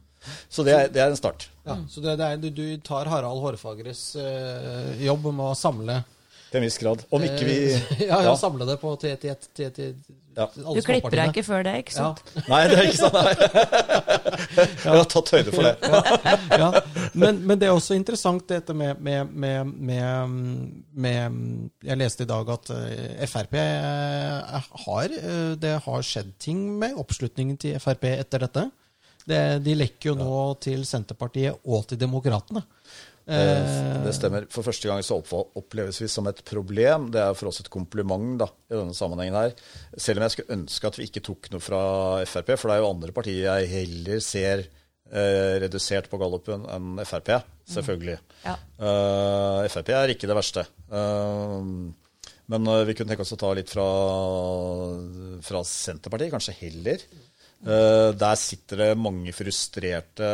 Så det er, det er en start. Ja, så det, det er, du, du tar Harald Hårfagres eh, jobb med å samle Til en viss grad. Om ikke vi eh, ja, ja, samle det på til, til, til, til, Ja. alle Du klipper deg ikke før det, ikke Ja, sant? Nei, det er ikke sant. Nei. Jeg har tatt høyde for det. ja. Men, men det er også interessant dette med, med, med, med, med Jeg leste i dag at eh, Frp eh, har Det har skjedd ting med oppslutningen til Frp etter dette. Det, de lekker jo nå til Senterpartiet og til Demokratene. Eh, Det stemmer. For første gang så oppleves vi som et problem. Det er for oss et kompliment da, i denne sammenhengen her. Selv om jeg skulle ønske at vi ikke tok noe fra Frp, for det er jo andre partier jeg heller ser eh, redusert på gallupen enn Frp, selvfølgelig. Ja. Eh, Frp er ikke det verste. Eh, men vi kunne tenke oss å ta litt fra, fra Senterpartiet, kanskje heller. Eh, der sitter det mange frustrerte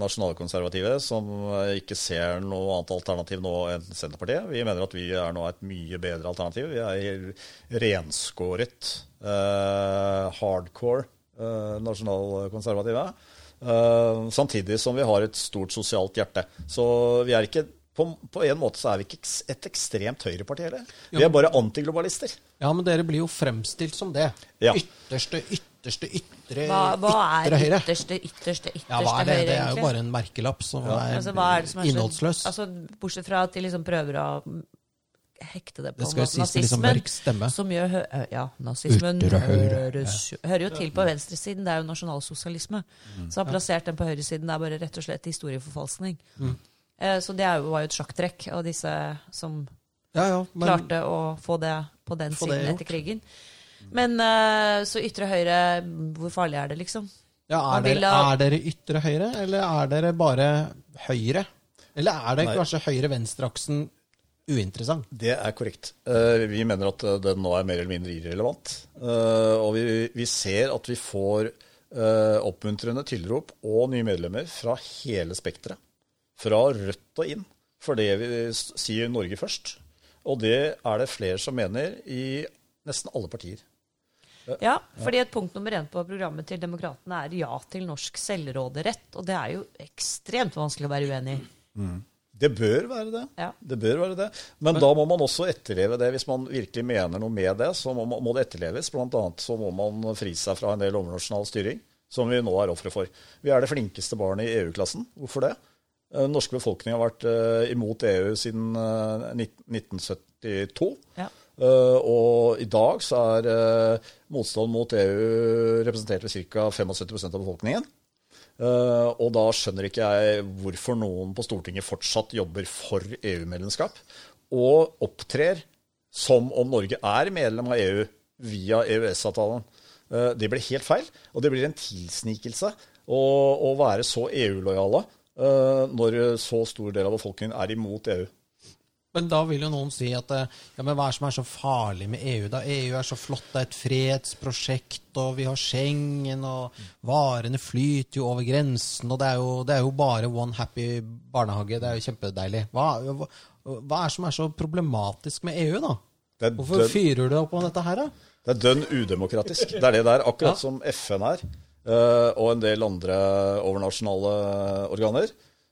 nasjonalkonservative som eh, ikke ser noe annet alternativ nå enn Senterpartiet. Vi mener at vi er nå et mye bedre alternativ. Vi er renskåret, eh, hardcore nasjonalkonservative. Samtidig som vi har et stort sosialt hjerte. Så vi er ikke på, på en måte så er vi ikke et ekstremt høyreparti heller. Vi er bare antiglobalister. Ja, men dere blir jo fremstilt som det. Ja. Ytterste, ytterste, ytre, Hva, hva ytre høyre. ytterste, ytterste, ytterste Ja, hva er det? høyre, Det er jo bare en merkelapp som er, Altså, er som er så- innholdsløs. Altså, bortsett fra at de liksom prøver å hekte det på det skal liksom nazismen, mørk stemme. som gjør Ja, nazismen høres, hører jo til på venstresiden. Det er jo nasjonalsosialisme. Mm. Så har plassert den på høyresiden det er bare rett og slett historieforfalskning. Mm. Eh, Så det jo, var jo et sjakktrekk av disse som Ja, ja, men, klarte å få det på den Få siden etter krigen. Men eh, så ytre høyre, hvor farlig er det, liksom? ja, er, dere, er dere ytre høyre, eller er dere bare høyre? Eller er det Nei. kanskje høyre-venstre-aksen uinteressant? Det er korrekt. Eh, Vi mener at eh, den nå er mer eller mindre irrelevant. Eh, Og vi, vi ser at vi får oppmuntrende tilrop og nye medlemmer fra hele spekteret. Fra Rødt og inn. For det vi sier Norge først. Og det er det flere som mener i nesten alle partier. Ja, fordi et punkt nummer én på programmet til Demokratene er ja til norsk selvråderett. Og det er jo ekstremt vanskelig å være uenig i. Det bør være det. Ja. Det bør være det. Men, da må man også etterleve det. Hvis man virkelig mener noe med det, så må, må det etterleves. Blant annet så må man fri seg fra en del overnasjonal styring, som vi nå er ofre for. Vi er det flinkeste barnet i EU-klassen. Hvorfor det? Eh, Den norske befolkning har vært uh, imot EU siden uh, 1972. Ja. Eh, og i dag så er uh, motstand mot EU representert ved ca. 75% av befolkningen. Uh, og da skjønner ikke jeg hvorfor noen på Stortinget fortsatt jobber for EU-medlemskap, og opptrer som om Norge er medlem av EU via EØS-avtalen. Det blir helt feil, og det blir en tilsnikelse å, å være så EU-lojale når så stor del av befolkningen er imot EU. Men da vil jo noen si at eh, ja, men hva er det som er så farlig med EU? da? EU er så flott, det er et fredsprosjekt, og vi har Schengen, og varene flyter jo over grensen, og det er jo, det er jo bare one happy barnehage. Det er jo kjempedeilig. Hva, hva, hva er det som er så problematisk med EU, da? Hvorfor fyrer du opp om dette her, da? Det er dønn udemokratisk. Det er det der, akkurat Ja. som FN er, eh, og en del andre overnasjonale organer,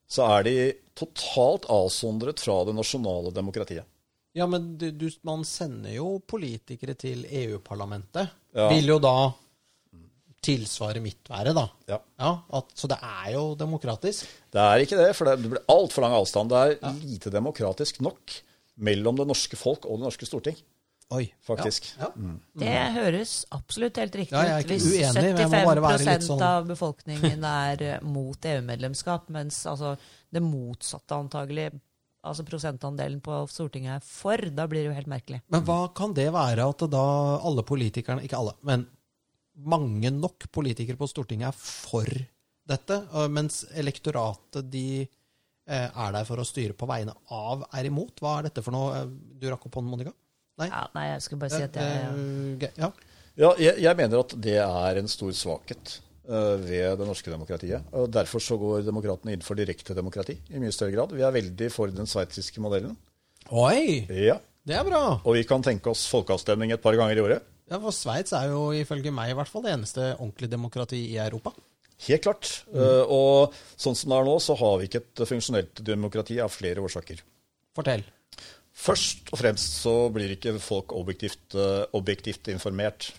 så er de totalt avsondret fra det nasjonale demokratiet. Ja, men du, du, man sender jo politikere til EU-parlamentet. Ja. Vil jo da tilsvare mitt være, da. Ja. at, så det er jo demokratisk. Det er ikke det, for det blir altfor lang avstand. Det er lite demokratisk nok mellom det norske folk og det norske storting. Oi. faktisk. Ja. Det høres absolutt helt riktig Ja, ut. Hvis uenig, men jeg må bare være 75 litt sånn- av befolkningen er eh, mot EU-medlemskap, mens altså, det motsatte antagelig, altså prosentandelen på Stortinget er for, da blir det jo helt merkelig. Men hva kan det være at da alle politikerne, ikke alle, men mange nok politikere på Stortinget er for dette, mens elektoratet de eh, er der for å styre på vegne av, er imot? Hva er dette for noe? Du rakk opp hånden, Monica? Nei? Ja, nei, jeg skulle bare si at jeg Eh, eh, ja. Ja, jeg, jeg mener at det er en stor svakhet eh, ved det norske demokratiet. og Derfor så går demokratene inn for direkte demokrati i mye større grad. Vi er veldig for den sveitsiske modellen. Oi! Ja, Det er bra! Og vi kan tenke oss folkeavstemning et par ganger i året. Ja, for Sveits er jo ifølge meg i hvert fall det eneste ordentlige demokrati i Europa. Helt klart. Eh, og sånn som det er nå, så har vi ikke et funksjonelt demokrati av flere årsaker. Fortell. Først og fremst så blir ikke folk objektivt, uh, objektivt informert.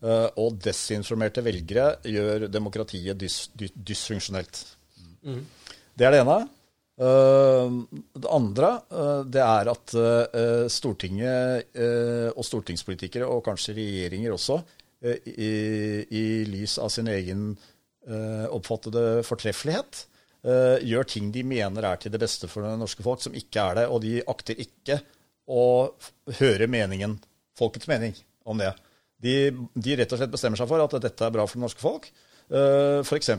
Eh, og desinformerte velgere gjør demokratiet dys, dys, dysfunksjonelt. Det er det ene. Eh, det andre eh, det er at Stortinget og stortingspolitikere, og kanskje regjeringer også, i, i lys av sin egen oppfattede fortreffelighet, gjør ting de mener er til det beste for det norske folk, som ikke er det. Og de akter ikke å høre meningen, folkets mening om det. De, de rett og slett bestemmer seg for at dette er bra for det norske folk. F.eks.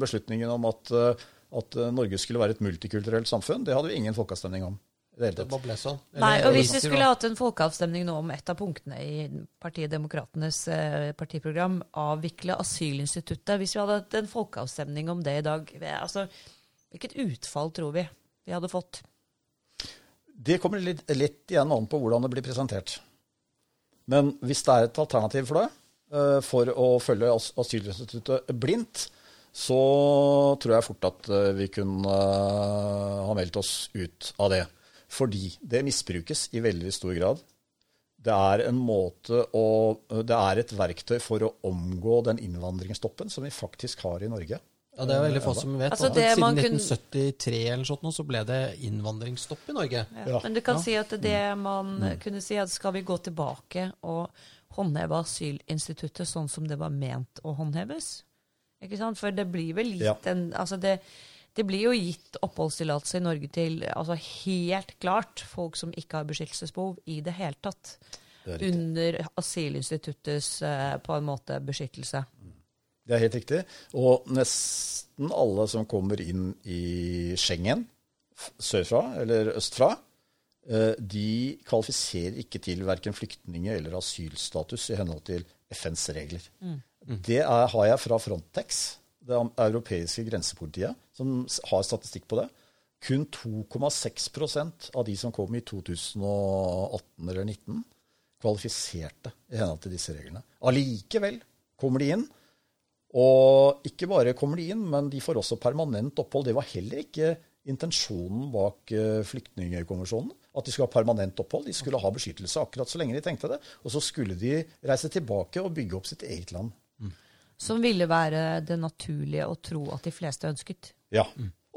beslutningen om at, eh, at eh, Norge skulle være et multikulturelt samfunn. Det hadde vi ingen folkeavstemning om. Det det hele sånn. Nei, og hvis vi skulle hatt en folkeavstemning nå om et av punktene i Partiet Demokratenes eh, partiprogram, avvikle asylinstituttet Hvis vi hadde hatt en folkeavstemning om det i dag, eh, altså, hvilket utfall tror vi vi hadde fått? Det kommer litt, litt igjen an på hvordan det blir presentert. Men hvis det er et alternativ for det, eh, for å følge asylinstituttet blindt, så tror jeg fort at eh, vi kunne eh, ha meldt oss ut av det. Fordi det misbrukes i veldig stor grad. Det er å Det er et verktøy for å omgå den innvandringsstoppen som vi faktisk har i Norge. Ja, Det er veldig få som vet. Altså, at Siden 1973 eller sånt, nå, så ble det innvandringsstopp i Norge. Ja. Men du kan Ja. si at det man kunne si, at skal vi gå tilbake og håndheve asylinstituttet sånn som det var ment å håndheves? Ikke sant? For det blir vel gitt Ja. en Altså, det, det blir jo gitt oppholdstillatelse i Norge til altså helt klart folk som ikke har beskyttelsesbehov i det hele tatt. Det er. Under asylinstituttets eh, på en måte beskyttelse. Det er helt riktig. Og nesten alle som kommer inn i Schengen, sørfra eller østfra, eh, de kvalifiserer ikke til verken flyktninge- eller asylstatus i henhold til FNs regler. Det er, har jeg fra Frontex, det europeiske grensepolitiet, som har statistikk på det. Kun 2,6% av de som kom i 2018 eller 2019, kvalifiserte i henhold til disse reglene. Allikevel kommer de inn. Og ikke bare kommer de inn, men de får også permanent opphold. Det var heller ikke intensjonen bak eh, flyktningkonvensjonen. At de skulle ha permanent opphold. De skulle ha beskyttelse akkurat så lenge de tenkte det. Og så skulle de reise tilbake og bygge opp sitt eget land. Som ville være det naturlige å tro at de fleste ønsket. Ja.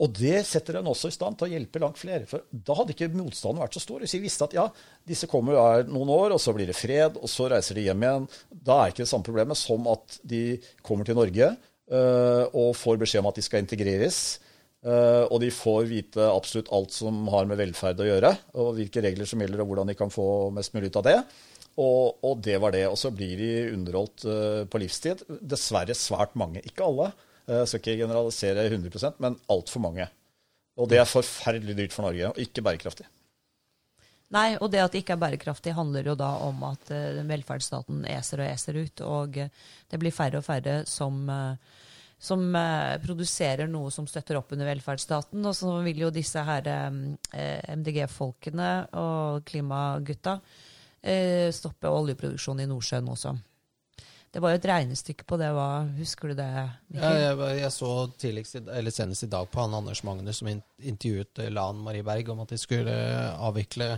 Og det setter en også i stand til å hjelpe langt flere. For da hadde ikke motstanden vært så stor. Hvis vi visste at ja, disse kommer her noen år, og så blir det fred, og så reiser de hjem igjen. Da er ikke det samme problemet som at de kommer til Norge øh, og får beskjed om at de skal integreres. Uh, og de får vite absolutt alt som har med velferd å gjøre, og hvilke regler som gjelder, og hvordan de kan få mest mulig ut av det. Og, og det var det. Og så blir de underholdt uh, på livstid. Dessverre svært mange. Ikke alle. Jeg skal ikke generalisere 100% men altfor mange. Og det er forferdelig dyrt for Norge, og ikke bærekraftig. Nei, og det at det ikke er bærekraftig, handler jo da om at eh, velferdsstaten eser og eser ut, og eh, det blir færre og færre som, eh, som eh, produserer noe som støtter opp under velferdsstaten. Og så vil jo disse her eh, MDG-folkene og klimagutta eh, stoppe oljeproduksjonen i Nordsjøen også. Det var jo et regnestykke på det. Hva, husker du det? Ja, jeg, jeg så tidligst, eller senest i dag på han Anders Magnus som intervjuet Lan Marie Berg om at de skulle avvikle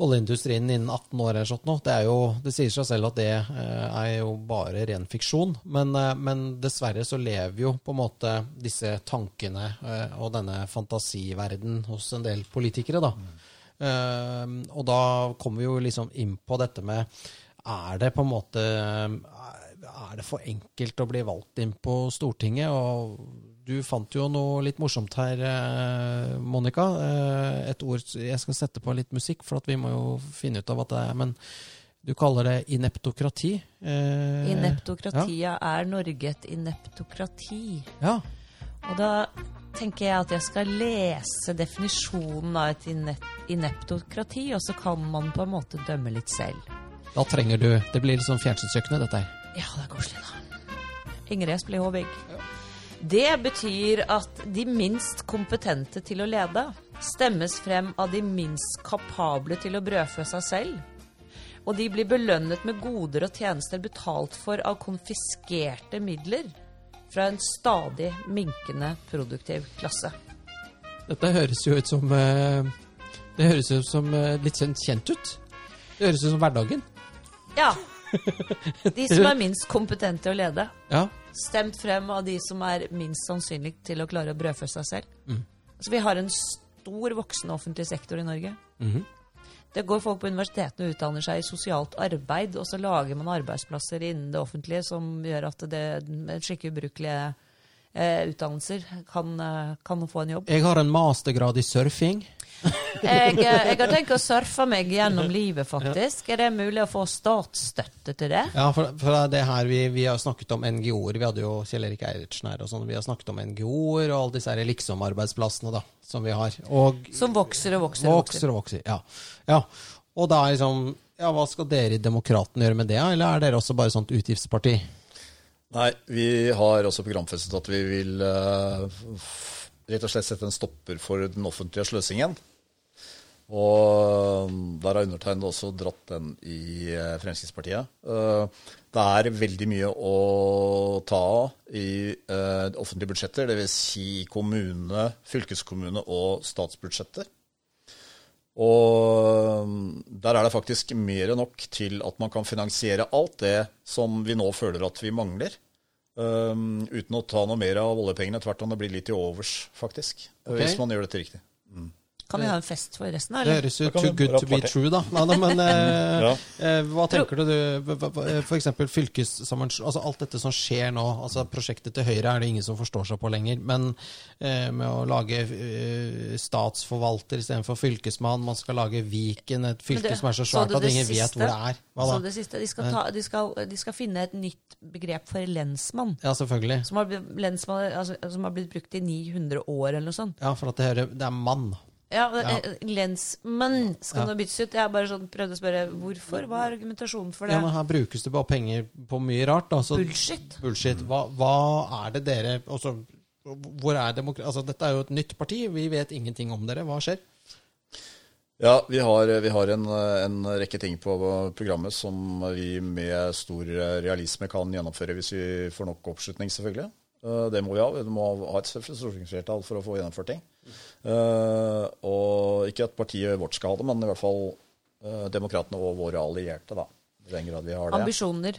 oljeindustrien innen 18 år eller sånt nå. Det, er jo, det sier seg selv at det eh, er jo bare ren fiksjon. Men, eh, men dessverre så lever jo på en måte disse tankene eh, og denne fantasiverden hos en del politikere, da. Eh, og da kommer vi jo liksom inn på dette med Er det på en måte Er det for enkelt å bli valgt inn på Stortinget? Og du fant jo noe litt morsomt her, eh, Monica. Eh, et ord Jeg skal sette på litt musikk, for at vi må jo finne ut av hva det er. Men du kaller det ineptokrati. Eh, Ineptokratia er Norge et ineptokrati. Ja. Og da tenker jeg at jeg skal lese definisjonen av et ineptokrati, og så kan man på en måte dømme litt selv. Da trenger du Det blir litt sånn fjernsynskjøkkenet, dette her. Ja, det er koselig, da. Ingrid Espelid Håvig. Det betyr at de minst kompetente til å lede stemmes frem av de minst kapable til å brødfø seg selv. Og de blir belønnet med goder og tjenester betalt for av konfiskerte midler fra en stadig minkende produktiv klasse. Dette høres jo ut som eh, Det høres ut som eh, litt kjent ut. Det høres ut som hverdagen. Ja. De som er minst kompetente til å lede. Ja. stemt frem av de som er minst sannsynlig til å klare å brødfø seg selv. Så vi har en stor voksende offentlig sektor i Norge. Mhm. Det går folk på universitetene og utdanner seg i sosialt arbeid, og så lager man arbeidsplasser innen det offentlige som gjør at det skikkelig ubrukelige eh, utdannelser kan, eh, kan få en jobb. Jeg har en mastergrad i surfing. Jeg, eh, jeg har tenkt å surfe meg gjennom livet, faktisk. Er det mulig å få statsstøtte til det? Ja, for, for det her vi, vi har snakket om NGO-er. Vi hadde jo Kjell Erik Eilertsen her og sånn. Vi har snakket om NGO-er og alle disse liksom-arbeidsplassene da, som vi har. Og Som vokser og vokser og vokser. vokser og vokser. Ja. ja. Og da er liksom Ja, hva skal dere i Demokraten gjøre med det, eller er dere også bare sånt utgiftsparti? Nei, vi har også programfestet at vi vil uh, rett og slett sette en stopper for den offentlige sløsingen. Og der har undertegnede også dratt den i eh, Fremskrittspartiet. Eh, Det er veldig mye å ta av i eh, offentlige budsjetter, dvs. Si kommune, fylkeskommune og statsbudsjetter. Og um, der er det faktisk mer enn nok til at man kan finansiere alt det som vi nå føler at vi mangler. Um, uten å ta noe mer av oljepengene. Tvert om det blir litt i overs, faktisk. Okay. Hvis man gjør dette riktig. Kan vi ha en fest for resten, Det eller? høres jo too good to be true, da. Nei, nei, men eh, Ja. eh, hva tenker du, For eksempel fylkessammenslåing Altså alt dette som skjer nå. altså Prosjektet til Høyre er det ingen som forstår seg på lenger. Men eh, med å lage eh, statsforvalter istedenfor fylkesmann, man skal lage Viken, et fylke det- som er så svært at ingen ingen vet hvor det er. Hva Så det siste, de skal, ta, de, skal, de skal finne et nytt begrep for lensmann. Ja, selvfølgelig. Som har, lensmann altså, som har blitt brukt i 900 år, eller noe sånt. Ja, for at det, hører, det er mann. Ja, Ja. eh, Lensmann skal Ja. nå byttes ut. Jeg bare sånn prøvd å spørre hvorfor. Hva er argumentasjonen for det? Ja, men Her brukes det bare penger på mye rart. Altså, Bullshit. Bullshit. Hva, hva er det dere altså, hvor er demokra altså, Dette er jo et nytt parti. Vi vet ingenting om dere. Hva skjer? Ja, vi har, vi har en, en rekke ting på programmet som vi med stor realisme kan gjennomføre hvis vi får nok oppslutning, selvfølgelig. Eh, Det må vi ha. Vi må ha et stortingsflertall for å få gjennomført ting. Eh, Og ikke at partiet vårt skal ha det, men i hvert fall uh, demokratene og våre allierte, da. I den grad vi har det. Ambisjoner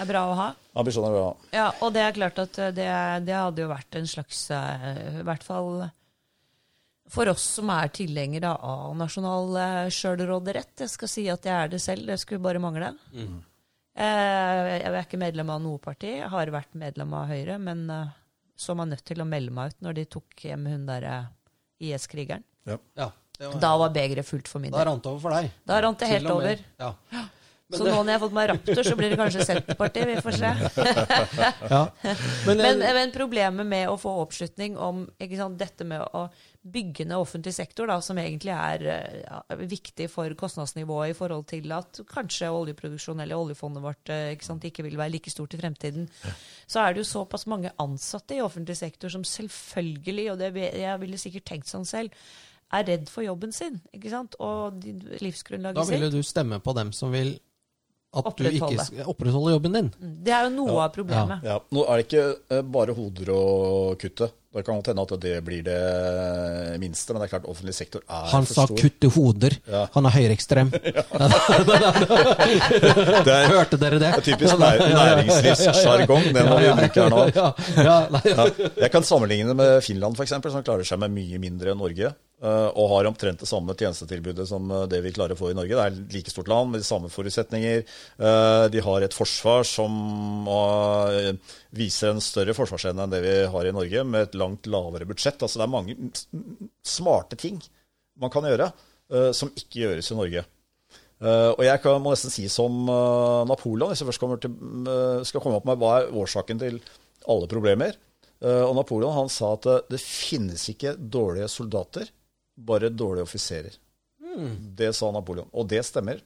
er bra å ha. Ambisjoner er bra. Ja, og det er klart at eh, det, det hadde jo vært en slags I hvert fall for oss som er tilhengere av nasjonal sjølråderett. Jeg skal si at jeg er det selv, det skulle bare mangle. Eh, Jeg er ikke medlem av noe parti, jeg har vært medlem av Høyre, men så meg nødt til å melde meg ut når de tok hjem hun derre IS-krigeren. Ja, Ja, Da var begeret fullt for min da rant det over for deg. Da rant det helt over. Ja. Men Så det- nå når jeg har fått meg Raptor, så blir det kanskje Senterpartiet. Vi får se. Ja. Men, Men, eh, men problemet med å få oppslutning om ikke sant, dette med å bygge ned offentlig sektor, da, som egentlig er eh, ja, viktig for kostnadsnivået i forhold til at kanskje oljeproduksjon eller oljefondet vårt eh, ikke, sant, ikke vil være like stort i fremtiden, så er det jo såpass mange ansatte i offentlig sektor som selvfølgelig, og det, jeg ville sikkert tenkt sånn selv, er redd for jobben sin ikke sant? og livsgrunnlaget sitt. da ville sitt. du stemme på dem som vil at du ikke opprettholder jobben din. Det er jo noe av problemet. Ja, Nå er det ikke eh, bare hoder å kutte. Det kan godt hende at det blir det minste, men det er klart offentlig sektor er Han sa stor. 'kutte hoder'. Ja. Han er høyreekstrem. Det er Hørte dere det? typisk nær, næringslivssjargong, den må vi bruke her nå. Ja, jeg kan sammenligne det med Finland, f.eks., som klarer seg med mye mindre enn Norge. Eh, og har omtrent det samme tjenestetilbudet som eh, det vi klarer å få i Norge. Det er like stort land med de samme forutsetninger. Eh, De har et forsvar som viser en større forsvarsevne enn det vi har i Norge, med et langt lavere budsjett. Altså Det er mange smarte ting man kan gjøre som ikke gjøres i Norge. Og jeg må nesten si som Napoleon, hvis jeg først til, skal komme opp med hva er årsaken til alle problemer. Og Napoleon han sa at det finnes ikke dårlige soldater, bare dårlige offiserer. Det sa Napoleon. Og det stemmer.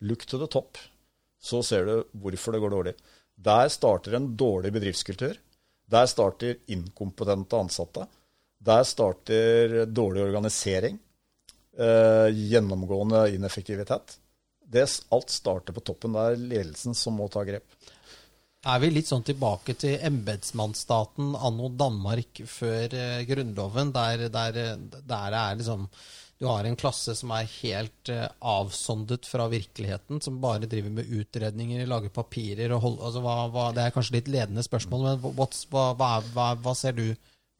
Look to the top, så ser du hvorfor det går dårlig. Der starter en dårlig bedriftskultur. Der starter inkompetente ansatte. Der starter dårlig organisering. Eh, gjennomgående ineffektivitet. Det, alt starter på toppen. Det er ledelsen som må ta grep. Er vi litt sånn tilbake til embetsmannsstaten anno Danmark før eh, Grunnloven, der, der, der er liksom Du har en klasse som er helt eh, avsondet fra virkeligheten, som bare driver med utredninger, lager papirer og hold, altså, hva, hva, Det er kanskje litt ledende spørsmål, men what's, hva, hva, er- hva, hva ser du?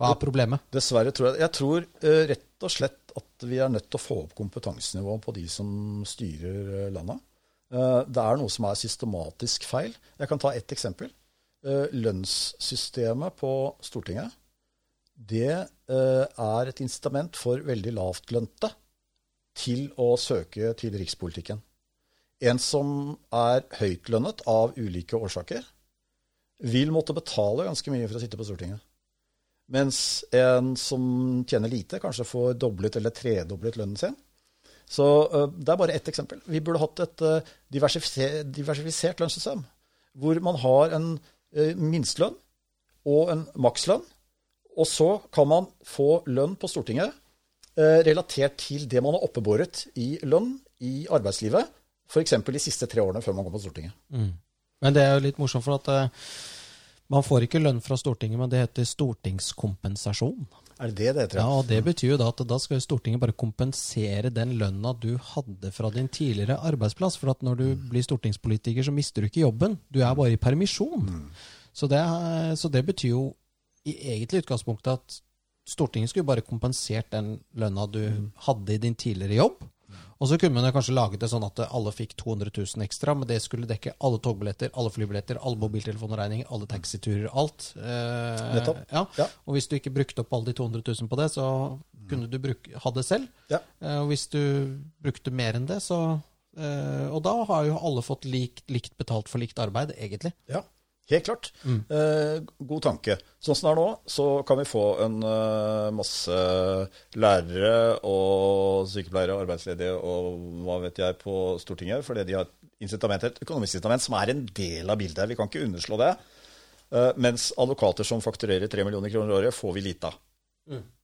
Hva er problemet? Dessverre tror jeg Jeg tror eh, rett og slett at vi er nødt til å få opp kompetansenivået på de som styrer eh, landet. Eh, det er noe som er systematisk feil. Jeg kan ta ett eksempel. Eh, lønnssystemet på Stortinget det eh, er et incitament for veldig lavtlønte til å søke til rikspolitikken. En som er høytlønnet av ulike årsaker, vil måtte betale ganske mye for å sitte på Stortinget. Mens en som tjener lite, kanskje får doblet eller tredoblet lønnen sin. Så eh, det er bare ett eksempel. Vi burde hatt et eh, diversifisert, diversifisert lønnssystem. Hvor man har en uh, minstelønn og en makslønn. Og så kan man få lønn på Stortinget eh, relatert til det man har oppebåret i lønn i arbeidslivet. F.eks. de siste tre årene før man kom på Stortinget. Men det er jo litt morsomt, for at eh, man får ikke lønn fra Stortinget, men det heter stortingskompensasjon. Er det det det heter? Ja, og Det betyr jo da at da skal Stortinget bare kompensere den lønna du hadde fra din tidligere arbeidsplass. For at når du blir stortingspolitiker, så mister du ikke jobben. Du er bare i permisjon. Så, det, så det betyr jo i egentlig utgangspunktet at Stortinget skulle bare kompensert den lønna du hadde i din tidligere jobb. Og så kunne man kanskje laget det sånn at alle fikk 200 000 ekstra, men det skulle dekke alle togbilletter, alle flybilletter, alle mobiltelefonregninger, alle taxiturer, alt. Eh. Ja. Ja. Og hvis du ikke brukte opp alle de 200 000 på det, så kunne du bruke, ha det selv. Ja. Eh, og hvis du brukte mer enn det, så eh, Og da har jo alle fått lik, likt betalt for likt arbeid, egentlig. Ja, helt klart. Eh, god tanke. Sånn som det er nå, så kan vi få en uh, masse lærere og sykepleiere og arbeidsledige og hva vet jeg på Stortinget, fordi de har incitament, et økonomisk incitament som er en del av bildet. Vi kan ikke underslå det. Eh, mens advokater som fakturerer 3 millioner kroner i året, får vi lite av.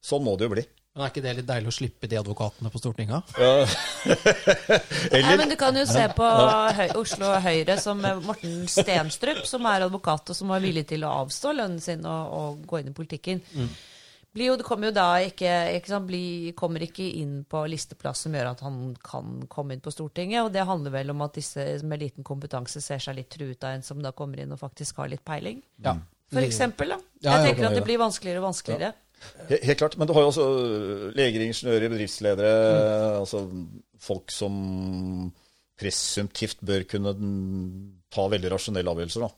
Sånn må det jo bli. Men er ikke det litt deilig å slippe de advokatene på Stortinget? Nei, men Du kan jo se på Høy Oslo Høyre som eh, Morten Stenstrup, som er advokat og som var villig til å avstå lønnen sin og, og gå inn i politikken. Blir jo, det kommer jo da ikke, ikke sant, blir, kommer ikke inn på listeplass som gjør at han kan komme inn på Stortinget. Og det handler vel om at disse med liten kompetanse ser seg litt truet av en som da kommer inn og faktisk har litt peiling. Ja. For eksempel, da. Jeg ja, tenker ja, at det blir vanskeligere og vanskeligere. He- Helt klart. Men du har jo også øh, leger, ingeniører, bedriftsledere, altså folk som presumptivt bør kunne mm, ta veldig rasjonelle avgjørelser, da.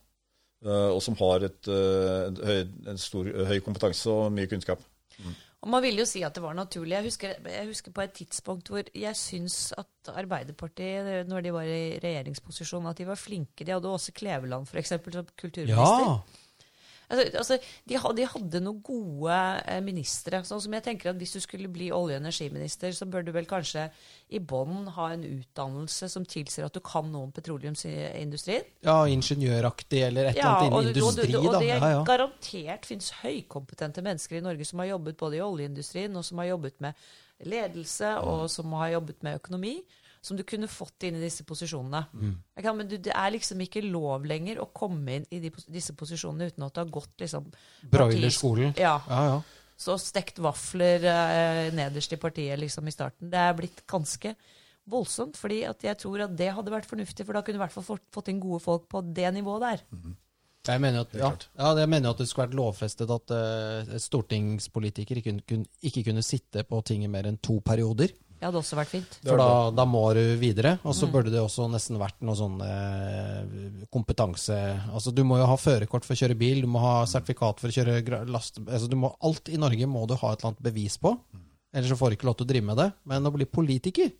Eh, Og som har et, øh, en høy, en stor, høy kompetanse og mye kunnskap. Og man ville jo si at det var naturlig. Jeg husker, jeg husker på et tidspunkt hvor jeg syns at Arbeiderpartiet, når de var i regjeringsposisjon, at de var flinke. De hadde Åse Kleveland, f.eks., som kulturminister. Ja! Altså, altså, de, hadde, de hadde noen gode eh, ministre. Sånn som jeg tenker at Hvis du skulle bli olje- og energiminister, så bør du vel kanskje i bånn ha en utdannelse som tilsier at du kan noe om petroleumsindustrien. ja, ingeniøraktig eller et eller annet innen industri, da. og det Ja, ja. garantert finnes høykompetente mennesker i Norge som har jobbet både i oljeindustrien og som har jobbet med ledelse og som har jobbet med økonomi, som du kunne fått inn i disse posisjonene. Mm. Kan, men du, det er liksom ikke lov lenger å komme inn i de, disse posisjonene uten at du har gått liksom Broilerskolen. Ja. Ja, ja. Så stekt vafler eh, nederst i partiet liksom i starten. Det er blitt ganske voldsomt, fordi jeg tror at det hadde vært fornuftig, for da kunne du i hvert fall fått, fått inn gode folk på det nivået der. Jeg mener at, ja, ja, jeg mener at det skulle vært lovfestet at uh, stortingspolitikere ikke kunne, ikke kunne sitte på tinget mer enn to perioder. Det hadde også vært fint. For da, da må du videre. Og så burde det også nesten vært noe sånn eh, kompetanse Altså Du må jo ha førerkort for å kjøre bil, du må ha sertifikat for å kjøre last... Altså du må, alt i Norge må du ha et eller annet bevis på. Ellers så får du ikke lov til å drive med det. Men å bli politiker,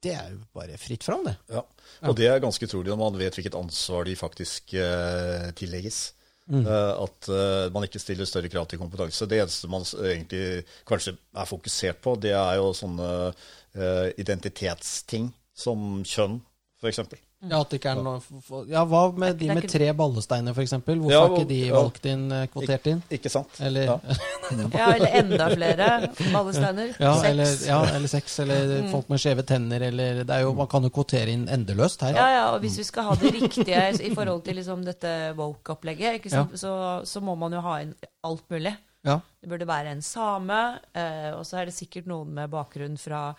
det er jo bare fritt fram, det. Ja. Og det er ganske utrolig når man vet hvilket ansvar de faktisk eh, tillegges. Eh, at eh, man ikke stiller større krav til kompetanse. Det eneste man egentlig kanskje er fokusert på, det er jo sånne eh, identitetsting som kjønn, f.eks. Ja, at det ikke er noe Ja, Hva med de med tre ballesteiner, f.eks.? Hvorfor Ja, er ikke de valgt inn, eh, kvotert inn? Ikke sant? Eller Ja. Ja, eller enda flere ballesteiner. Ja, Seks. eller, ja, eller seks, eller folk med skjeve tenner, eller det er jo, Man kan jo kvotere inn endeløst her. Ja, ja, og hvis vi skal ha det riktige i forhold til liksom dette woke-opplegget, ja. så, så må man jo ha inn alt mulig. Ja. Det burde være en same, eh, og så er det sikkert noen med bakgrunn fra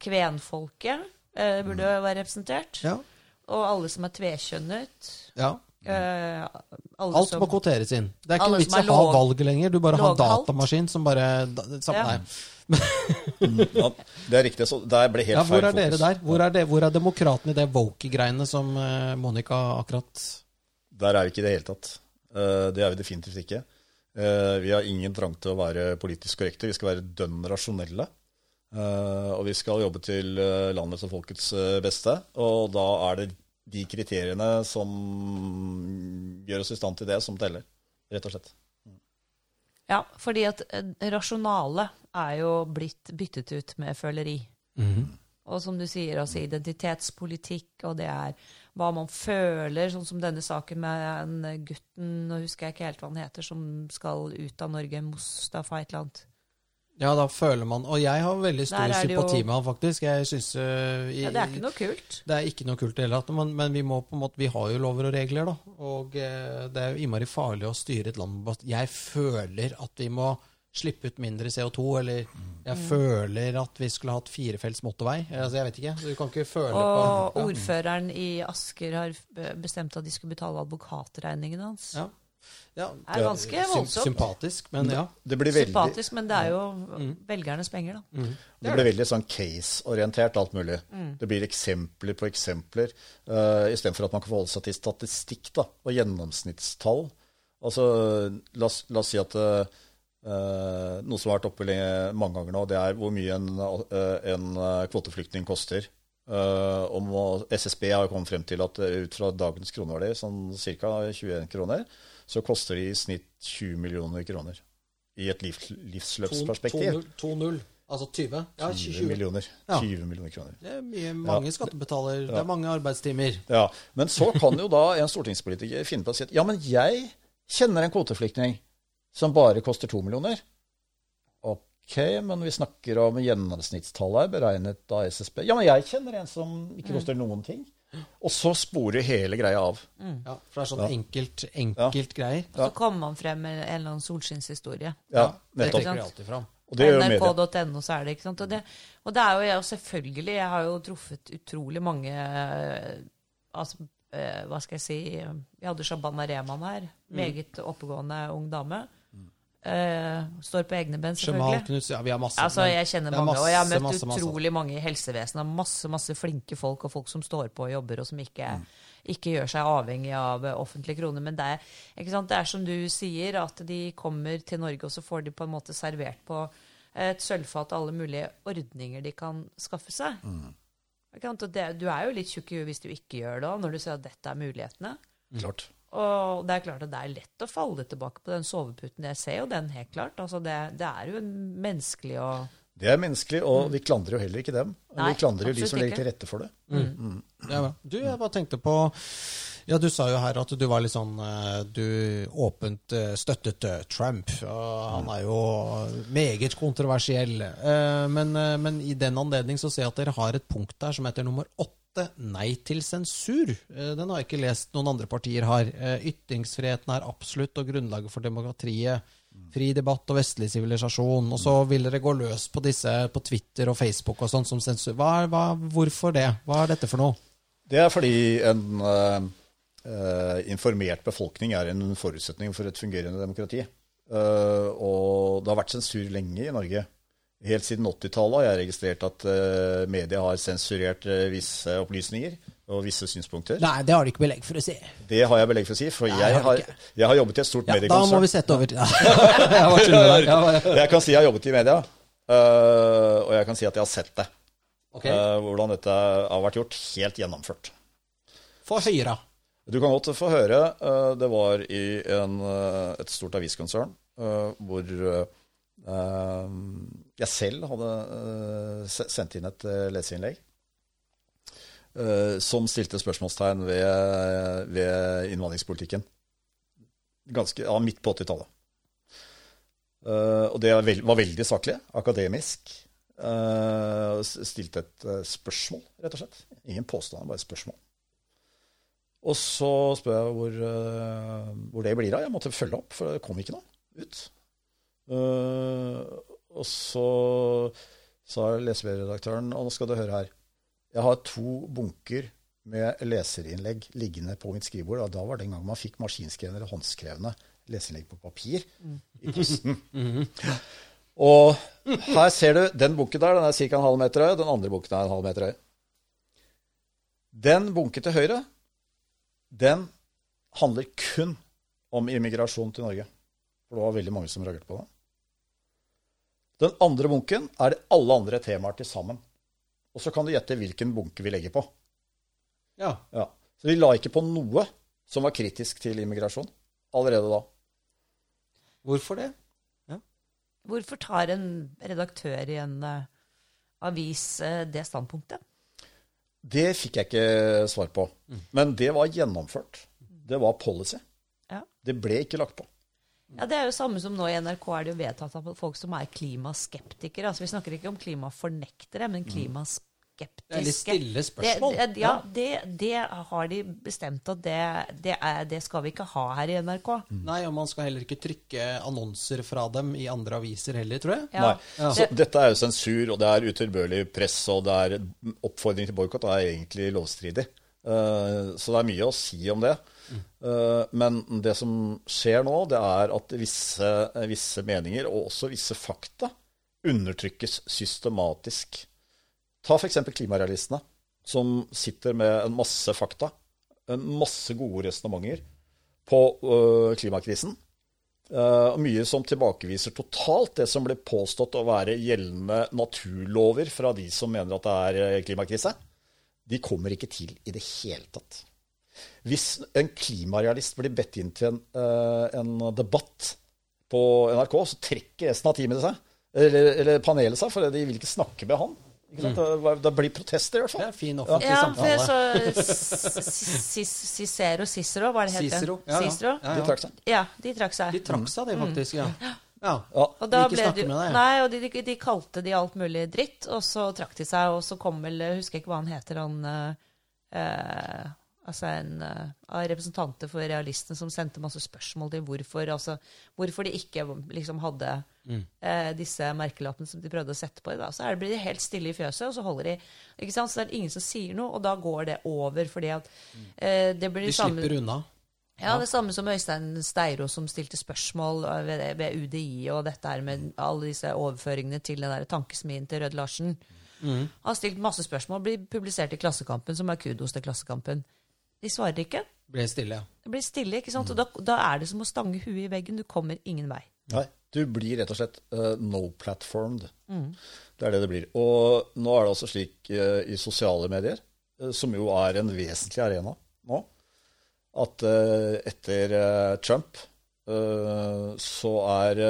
kvenfolket. Eh, burde jo være representert. Ja. Og alle som er tvekjønnet. ja. Uh, alle Alt som, må kvoteres inn. Det er ikke vits i å ha valget lenger. Du bare har datamaskin som bare sam, Ja. Nei. Ja, det er riktig. Så der ble helt Ja, hvor feil er dere der? Hvor er, det, hvor er demokratene i det woke-greiene som eh, Monica akkurat Der er vi ikke i det hele tatt. Uh, Det er vi definitivt ikke. Eh, Vi har ingen trang til å være politisk korrekte. Vi skal være dønn rasjonelle. Eh, Og vi skal jobbe til eh, landets og folkets eh, beste. Og da er det de kriteriene som gjør oss i stand til det, som teller. Rett og slett. Ja, fordi at rasjonale er jo blitt byttet ut med føleri. Og som du sier, altså identitetspolitikk, og det er hva man føler, sånn som denne saken med en gutten, nå husker jeg ikke helt hva han heter, som skal ut av Norge, Mustafa et eller annet. Ja, da føler man Og jeg har veldig stor er jo- sympati med han, faktisk. Jeg synes, uh, i- Ja, det er ikke noe kult. Det er ikke noe kult i det hele tatt, men, men vi må på en måte, vi har jo lover og regler, da. Og uh, det er jo innmari farlig å styre et land Jeg føler at vi må slippe ut mindre CO2, eller jeg føler at vi skulle hatt firefelts motorvei. Altså, jeg vet ikke. Du kan ikke føle Og på ja. ordføreren i Asker har bestemt at de skulle betale advokatregningene hans. Ja. Ja, Det er ganske voldsomt. Sympatisk, men ja. Det blir veldig, Sympatisk, men det er jo velgernes penger, da. det blir veldig sånn case-orientert, alt mulig. Mm. Det blir eksempler på eksempler, uh, istedenfor at man kan forholde seg til statistikk da, og gjennomsnittstall. Altså, la oss, la oss si at eh, eh, noe som har vært oppe mange ganger nå, det er hvor mye en, eh, en eh, kvoteflyktning koster. Uh, om SSB har jo kommet frem til at eh, ut fra dagens kroneverdi, sånn ca. 21 kroner, så koster de i snitt 20 millioner kroner. I et liv, livsløpsperspektiv. 2-0. Altså 20? Ja, 20 20. millioner. Ja. 20 millioner kroner. Det er mye, mange skattebetaler. Det er mange arbeidstimer. Ja, Men så kan jo da en stortingspolitiker finne på å si at ja, men jeg kjenner en kvoteflyktning som bare koster 2 millioner. Ok, men vi snakker om gjennomsnittstallet her, beregnet av SSB. Ja, men jeg kjenner en som ikke koster noen ting. Og så sporer hele greia av. Ja, for det er sånn enkelt, enkelt greier. Og så kommer man frem med en eller annen solskinnshistorie. Ja, Det nettopp. trekker de alltid fram. Det. NRK.no så er det, ikke sant. Og det, og det er jo jeg selvfølgelig Jeg har jo truffet utrolig mange eh, altså, eh, Hva skal jeg si Vi hadde Shabana Rehman her. Mm. Meget oppegående ung dame. Eh, står på egne ben, Jamal selvfølgelig. Knutsen, ja, vi har masse. Altså, jeg kjenner mange, masse, og jeg har møtt masse, masse, utrolig mange i helsevesenet. Masse masse flinke folk, og folk som står på og jobber, og som ikke, ikke gjør seg avhengig av eh, offentlige kroner. Men det er, ikke sant? det er som du sier, at de kommer til Norge, og så får de på en måte servert på et sølvfat alle mulige ordninger de kan skaffe seg. Ikke sant? Og det, du er jo litt tjukk i huet hvis du ikke gjør det òg, når du ser at dette er mulighetene. Klart. Og det er klart at det er lett å falle tilbake på den soveputen. Jeg ser jo den helt klart. Altså det, det er jo menneskelig å Det er menneskelig, og vi klandrer jo heller ikke dem. Nei, vi klandrer jo de som legger til rette for det. Ja, bra. Du, jeg bare tenkte på Ja, du sa jo her at du var litt sånn eh, Du åpent eh, støttet eh, Trump. Og han er jo meget kontroversiell. Eh, Men, men i den anledning så ser jeg at dere har et punkt der som heter nummer åtte. Nei til sensur. Eh, Den har jeg ikke lest noen andre partier har. Eh, Ytringsfriheten er absolutt og grunnlaget for demokratiet. Fri debatt og vestlig sivilisasjon. Og så vil dere gå løs på disse på Twitter og Facebook og sånn som sensur. Hva, er- hva, hvorfor det? Hva er dette for noe? Det er fordi en, eh, informert befolkning er en forutsetning for et fungerende demokrati. Uh, og det har vært sensur lenge i Norge. Helt siden 80-tallet har jeg registrert at uh, media har sensurert uh, visse opplysninger og visse synspunkter. Nei, det har du ikke belegg for å si. Det har jeg belegg for å si, for Nei, jeg, har jeg har jobbet i et stort Ja, da må vi sette over til. Jeg ja. Jeg kan si jeg har jobbet i media, uh, og jeg kan si at jeg har sett det. Okay. hvordan dette har vært gjort. Helt gjennomført. Få høre. Du kan godt få høre. Det var i en, et stort aviskonsern hvor jeg selv hadde eh, sendt inn et eh, leseinnlegg eh, som stilte spørsmålstegn ved, ved innvandringspolitikken. Ganske, ja, midt på 80-tallet. Eh, og det var, veldig saklig, akademisk. Stilte et spørsmål, rett og slett. Ingen påstand, bare et spørsmål. Og så spør jeg hvor, hvor det blir av. Jeg måtte følge opp, for det kom ikke noe ut. Og så sa lesebrevredaktøren og nå skal du høre her. Jeg har to bunker med leserinnlegg liggende på mitt skrivebord. Og da var det en gang man fikk maskinskrevne eller håndskrevne leserinnlegg på papir i posten. Og her ser du den bunken der, den er ca. en halv meter høy. Den andre bunken er en halv meter høy. Den bunken til høyre, den handler kun om immigrasjon til Norge. For det var veldig mange som reagerte på det. Den andre bunken er det alle andre temaer til sammen. Og så kan du gjette hvilken bunke vi legger på. Ja. Ja. Så vi la ikke på noe som var kritisk til immigrasjon allerede da. Hvorfor det? Hvorfor tar en redaktør i en uh, avis uh, det standpunktet? Det fikk jeg ikke svar på. Men det var gjennomført. Det var policy. Ja. Det ble ikke lagt på. Ja, Det er jo samme som nå i NRK er det jo vedtatt av folk som er klimaskeptikere. Altså Vi snakker ikke om klimafornektere, men klimaskeptiske. Det er litt stille spørsmål. Det, det, ja, det, det har de bestemt at det, det, er, det skal vi ikke ha her i NRK. Nei, og man skal heller ikke trykke annonser fra dem i andre aviser heller, tror jeg. Ja. Nei. Så dette er jo sensur, og det er utilbørlig press, og det er oppfordring til boikott. Er egentlig lovstridig. Uh, Så det er mye å si om det. Eh, Men det som skjer nå, det er at visse, visse meninger, og også visse fakta, undertrykkes systematisk. Ta f.eks. klimarealistene, som sitter med en masse fakta, en masse gode resonnementer på øh, klimakrisen. Eh, og mye som tilbakeviser totalt det som ble påstått å være gjeldende naturlover fra de som mener at det er eh, klimakrise. De kommer ikke til i det hele tatt. Hvis en klimarealist blir bedt inn til en, eh, en debatt på NRK, så trekker resten av teamet seg, eller, eller panelet seg, for de vil ikke snakke med han. Ikke sant? Det, det blir protester, i hvert Det fall. er fin offentlig Ja, samtale. så Cicero Cicero, hva det heter? Cicero. Ja, ja. Cicero? Ja, De trakk seg. Ja, de trakk seg. De trakk seg, det, faktisk. Ja. ja. Ja. Og da Ikke ble snakke med deg, nei, og de, de, de kalte de alt mulig dritt, og så trakk de seg, og så kom vel Jeg ikke hva han heter, han eh, Altså en eh, av representanter for realistene som sendte masse spørsmål til hvorfor altså, hvorfor de ikke liksom hadde Mm. eh, disse merkelappene som de prøvde å sette på. Da. Så er det, blir de helt stille i fjøset, og så holder de ikke sant? Så det er ingen som sier noe, og da går det over, fordi at eh, det blir De det samme slipper unna. ja, det samme som Øystein Steiro som stilte spørsmål eh, ved, ved UDI og dette her med alle disse overføringene til den der tankesmien til Rød Larsen. Mm. Har stilt masse spørsmål, blir publisert i Klassekampen, som er kudos til Klassekampen. De svarer ikke. Blir stille, ja. Det blir stille, ikke sant? Og da, da er det som å stange huet i veggen. Du kommer ingen vei. Nei, du blir rett og slett uh, no-platformed. Det er det det blir. Og nå er det altså slik uh, i sosiale medier, uh, som jo er en vesentlig arena nå, at etter Trump eh, så er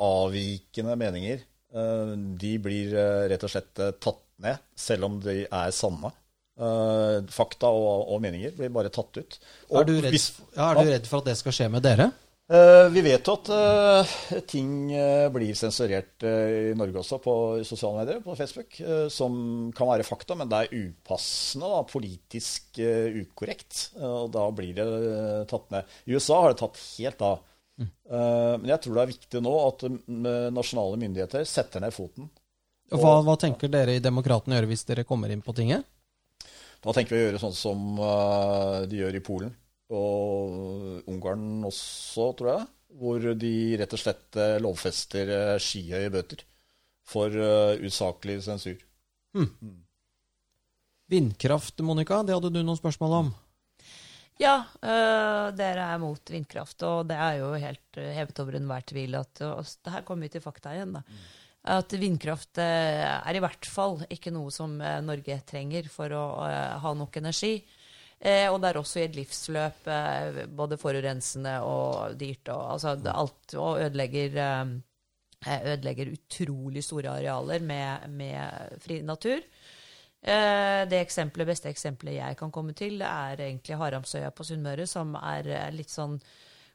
avvikende meninger De blir rett og slett tatt ned, selv om de er sanne. Eh, fakta og, og meninger blir bare tatt ut. Og Er du, redd, hvis- ja, er du redd for at det skal skje med dere? Uh, vi vet jo at uh, ting blir sensurert i Norge også på sosiale medier, på Facebook, som kan være fakta, men det er upassende, da, politisk ukorrekt. og da blir det tatt ned. I USA har det tatt helt av. Eh, men jeg tror det er viktig nå at eh, nasjonale myndigheter setter ned foten. Og Hva, hva tenker dere i Demokratene gjøre hvis dere kommer inn på tinget? Da tenker vi å gjøre sånn som eh, de gjør i Polen. og Ungarn også, tror jeg. Hvor de rett og slett eh, lovfester eh, skyhøye bøter for usaklig sensur. Vindkraft, Monica, det hadde du noen spørsmål om? Ja, øh, dere er mot vindkraft, og det er jo helt hevet over enhver tvil at og det Her kommer vi til fakta igjen, da. At vindkraft øh, er i hvert fall ikke noe som øh, Norge trenger for å øh, ha nok energi. Eh, og det er også i et livsløp eh, både forurensende og dyrt og altså alt, og ødelegger eh, eh, ødelegger utrolig store arealer med, med fri natur. Eh, det eksempelet, beste eksempelet jeg kan komme til, er egentlig Haramsøya på Sunnmøre, som er eh, litt sånn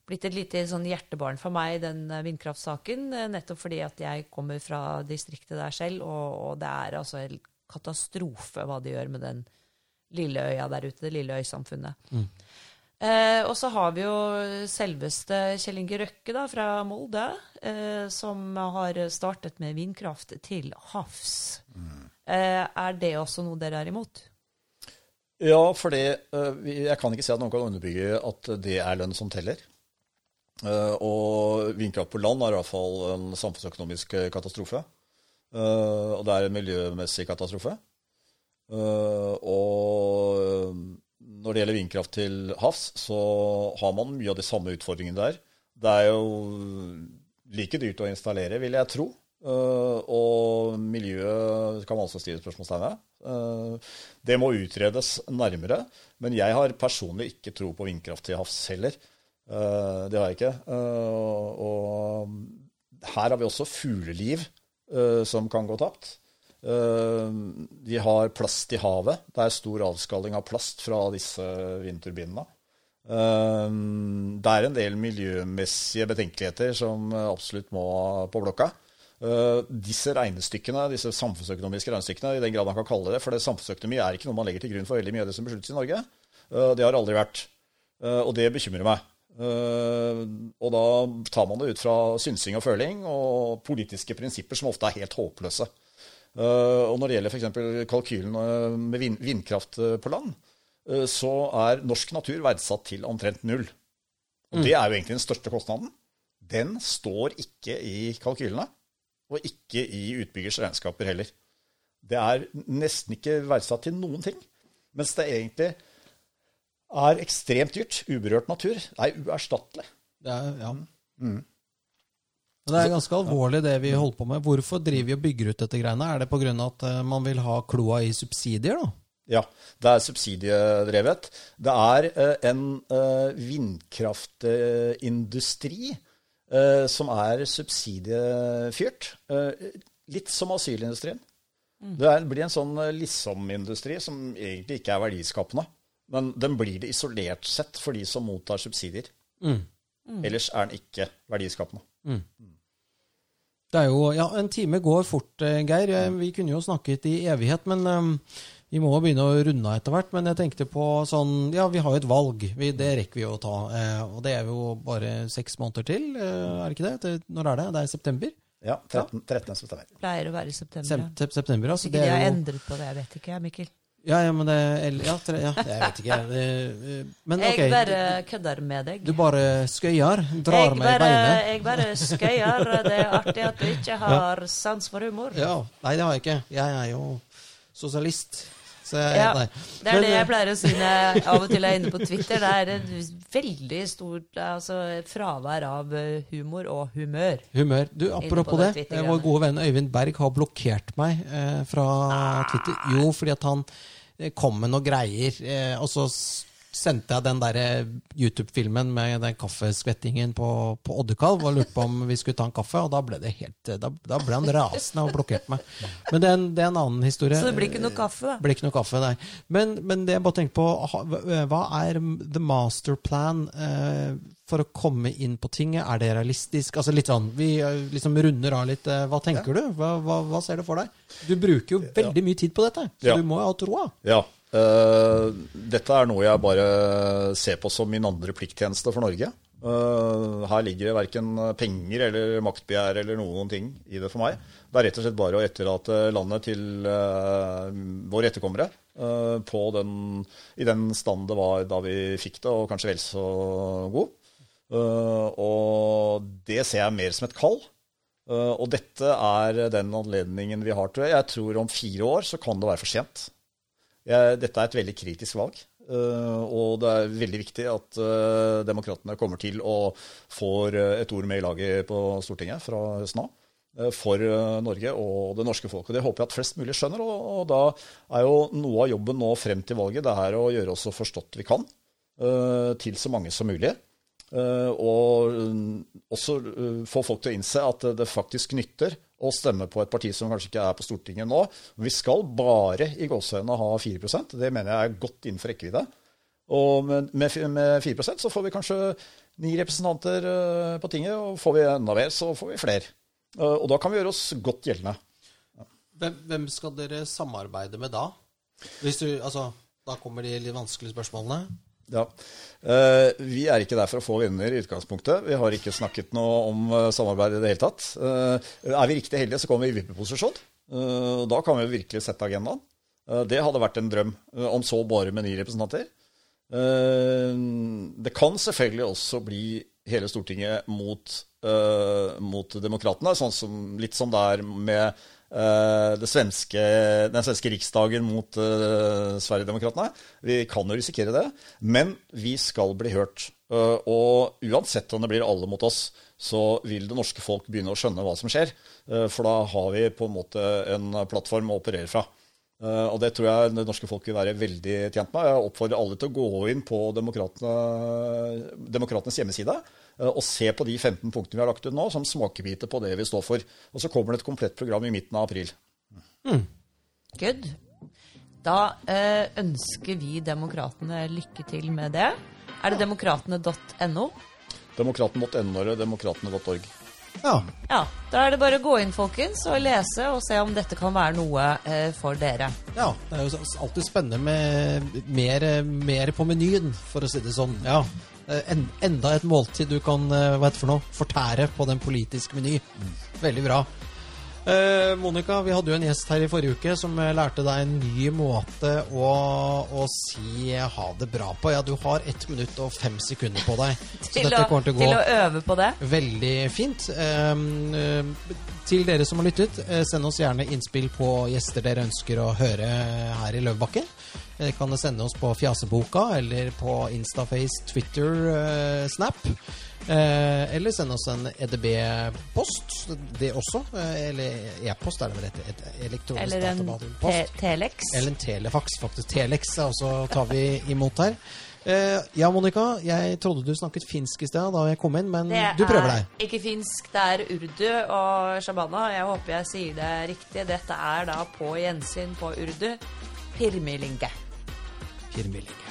blitt et lite sånn hjertebarn for meg, den eh, vindkraftsaken. eh, Nettopp fordi at jeg kommer fra distriktet der selv, og, og det er altså en katastrofe hva de gjør med den lille øya der ute, det lille øysamfunnet. Eh, og så har vi jo selveste Kjell Inge Røkke da, fra Molde, eh, som har startet med vindkraft til havs. Eh, er det også noe dere er imot? Ja, for det, eh, jeg kan ikke si at noen kan underbygge at det er lønn som teller. Eh, Og vindkraft på land er i hvert fall en samfunnsøkonomisk eh, katastrofe. Eh, Og det er en miljømessig katastrofe. Og når det gjelder vindkraft til havs, så har man mye av de samme utfordringene der. Det er jo like dyrt å installere, vil jeg tro. Og miljøet kan man også stille spørsmålstegn ved. Det må utredes nærmere. Men jeg har personlig ikke tro på vindkraft til havs heller. Eh, det har jeg ikke. Eh, og her har vi også fugleliv eh, som kan gå tapt. Vi har plast i havet. Det er stor avskalling av plast fra disse vindturbinene. Det er en del miljømessige betenkeligheter som absolutt må på blokka. Uh, Disse regnestykkene, disse samfunnsøkonomiske regnestykkene, i den grad man kan kalle det, for det samfunnsøkonomi er ikke noe man legger til grunn for veldig mye av det som besluttes i Norge. Uh, Det har aldri vært. Uh, Og det bekymrer meg. Eh, Og da tar man det ut fra synsing og føling og politiske prinsipper som ofte er helt håpløse. Eh, Og når det gjelder f.eks. kalkylen eh, med vind- vindkraft på land, så er norsk natur verdsatt til omtrent null. Og det er jo egentlig den største kostnaden. Den står ikke i kalkylene, og ikke i utbyggers regnskaper heller. Det er nesten ikke verdsatt til noen ting, mens det egentlig er ekstremt dyrt. Uberørt natur er uerstattelig. Det er, ja. Men Det er ganske alvorlig det vi holder på med. Hvorfor driver vi og bygger ut dette greiene? Er det pga. at eh, man vil ha kloa i subsidier, da? Ja, det er subsidiedrevet. Det er eh, en eh, vindkraftindustri eh, som er subsidiefyrt. Eh, litt som asylindustrien. Det er, blir en sånn liksom-industri som egentlig ikke er verdiskapende. Men den blir det isolert sett for de som mottar subsidier. Ellers er den ikke verdiskapende. Det er jo, ja, En time går fort, eh, Geir. Eh, Vi kunne jo snakket i evighet, men um, vi må begynne å runde av etter hvert. Men jeg tenkte på sånn Ja, vi har jo et valg. Vi, det rekker vi jo å ta. eh, Og det er jo bare seks måneder til, eh, er det ikke det? Når er det? Det er september? Ja, 13. 13. september. Pleier å være i september. Sep- september, altså. det er jo... de har er endret på det, jeg vet ikke, jeg, Mikkel. Ja, ja, men det ja, tre, ja, jeg vet ikke. Men okay. Jeg bare kødder med deg. Du bare skøyer, drar jeg meg i bare, beinet. jeg bare skøyer. Det er artig at du ikke har sans for humor. Ja, Nei, det har jeg ikke. Jeg er jo sosialist. Ja. Det er det eh, jeg pleier å si når jeg av og til er inne på Twitter. Det er et veldig stort altså, fravær av eh, humor og humør. Humør. Du, apropos det. Twitter-greiene. Vår gode venn Øyvind Berg har blokkert meg eh, fra Twitter. Jo, fordi at han eh, kom med noen greier, eh, og så sendte jeg den der YouTube-filmen med den kaffeskvettingen på, på Oddekalv og lurte på om vi skulle ta en kaffe, og da ble det helt Da, da ble han rasende og blokkerte meg. Men det er, en, det er en annen historie. Så det blir ikke noe kaffe, da. Blir ikke noe kaffe, nei. Men, men det jeg bare tenker på, hva- er the master plan eh, for å komme inn på tinget? Er det realistisk? Altså litt sånn, Vi eh, liksom runder av litt. eh, Hva tenker du? Hva, hva, hva ser du for deg? Du bruker jo veldig mye tid på dette, så Ja. du må jo ha troa. Ja. Eh, dette er noe jeg bare ser på som min andre plikttjeneste for Norge. Uh, her ligger det verken penger eller maktbegjær eller noen ting i det for meg. Det er rett og slett bare å etterlate landet til uh, våre etterkommere den, i den stand det var da vi fikk det, og kanskje vel så god. og det ser jeg mer som et kall. og dette er den anledningen vi har, tror jeg. Jeg tror om fire år så kan det være for sent. Dette er et veldig kritisk valg. Uh, og det er veldig viktig at uh, demokratene kommer til og får et ord med i laget på Stortinget fra høsten av. Uh, for Norge og det norske folk. Og Det håper jeg at flest mulig skjønner. Og, og, da er jo noe av jobben nå frem til valget det er å gjøre oss så forstått vi kan til så mange som mulig. og også få folk til å innse at det faktisk nytter å stemme på et parti som kanskje ikke er på Stortinget nå. Vi skal bare i gåsehøyne ha 4% Det mener jeg er godt innenfor rekkevidde. Og med, med 4 så får vi kanskje ni representanter eh, på tinget, og får vi enda mer, så får vi flere. Eh, og da kan vi gjøre oss godt gjeldende. Hvem, hvem skal dere samarbeide med da? Hvis du, altså, da kommer de litt vanskelige spørsmålene. Ja. Uh, vi er ikke der for å få venner i utgangspunktet. Vi har ikke snakket noe om uh, samarbeid i det hele tatt. Uh, er vi riktig heldige, så kommer vi i vippeposisjon. Da kan vi virkelig sette agendaen. Det hadde vært en drøm, om så bare med ni representanter. Det kan selvfølgelig også bli hele Stortinget mot, mot demokratene, sånn som, litt som det er med Eh, svenske, den svenske riksdagen mot uh, Sverigedemokraterna. Vi kan jo risikere det, men vi skal bli hørt. Uh, og uansett om det blir alle mot oss, så vil det norske folk begynne å skjønne hva som skjer. Uh, for da har vi på en måte en plattform å operere fra. og det tror jeg det norske folk vil være veldig tjent med. Jeg oppfordrer alle til å gå inn på Demokratenes hjemmeside Eh, og se på de 15 punktene vi har lagt ut nå, som smakebiter på det vi står for. Og så kommer det et komplett program i midten av april. Mm. Good. Da eh, ønsker vi Demokratene lykke til med det. Er det demokratene.no? Demokraten.no eller demokratene.org. Ja. ja. Da er det bare å gå inn, folkens, og lese og se om dette kan være noe eh, for dere. Ja. Det er jo alltid spennende med mer, mer på menyen, for å si det sånn. Ja. Eh, en, enda et måltid du kan eh, hva heter for noe, fortære på den politiske meny. Veldig bra. Eh, Monica, vi hadde jo en gjest her i forrige uke som eh, lærte deg en ny måte å, å si ha det bra på. Ja, du har ett minutt og fem sekunder på deg. til, å, til, til, å, øve på det? Veldig fint. Eh, til dere som har lyttet, send oss gjerne innspill på gjester dere ønsker å høre her i Løvbakken. Dere kan sende oss på Fjaseboka eller på Instaface, Twitter, uh, Snap. Eh, eller sende oss en EDB-post, det også. Eh, eller e-post, er det vel et, et elektronisk Eller en te Telex. Eller en Telefax, faktisk. Telex også tar vi imot her. Eh, ja, Monica. Jeg trodde du snakket finsk i sted da jeg kom inn, men det du prøver deg. Det er ikke finsk, det er urdu og shabana. Jeg håper jeg sier det riktig. Dette er da på gjensyn på urdu. 20 yıllık.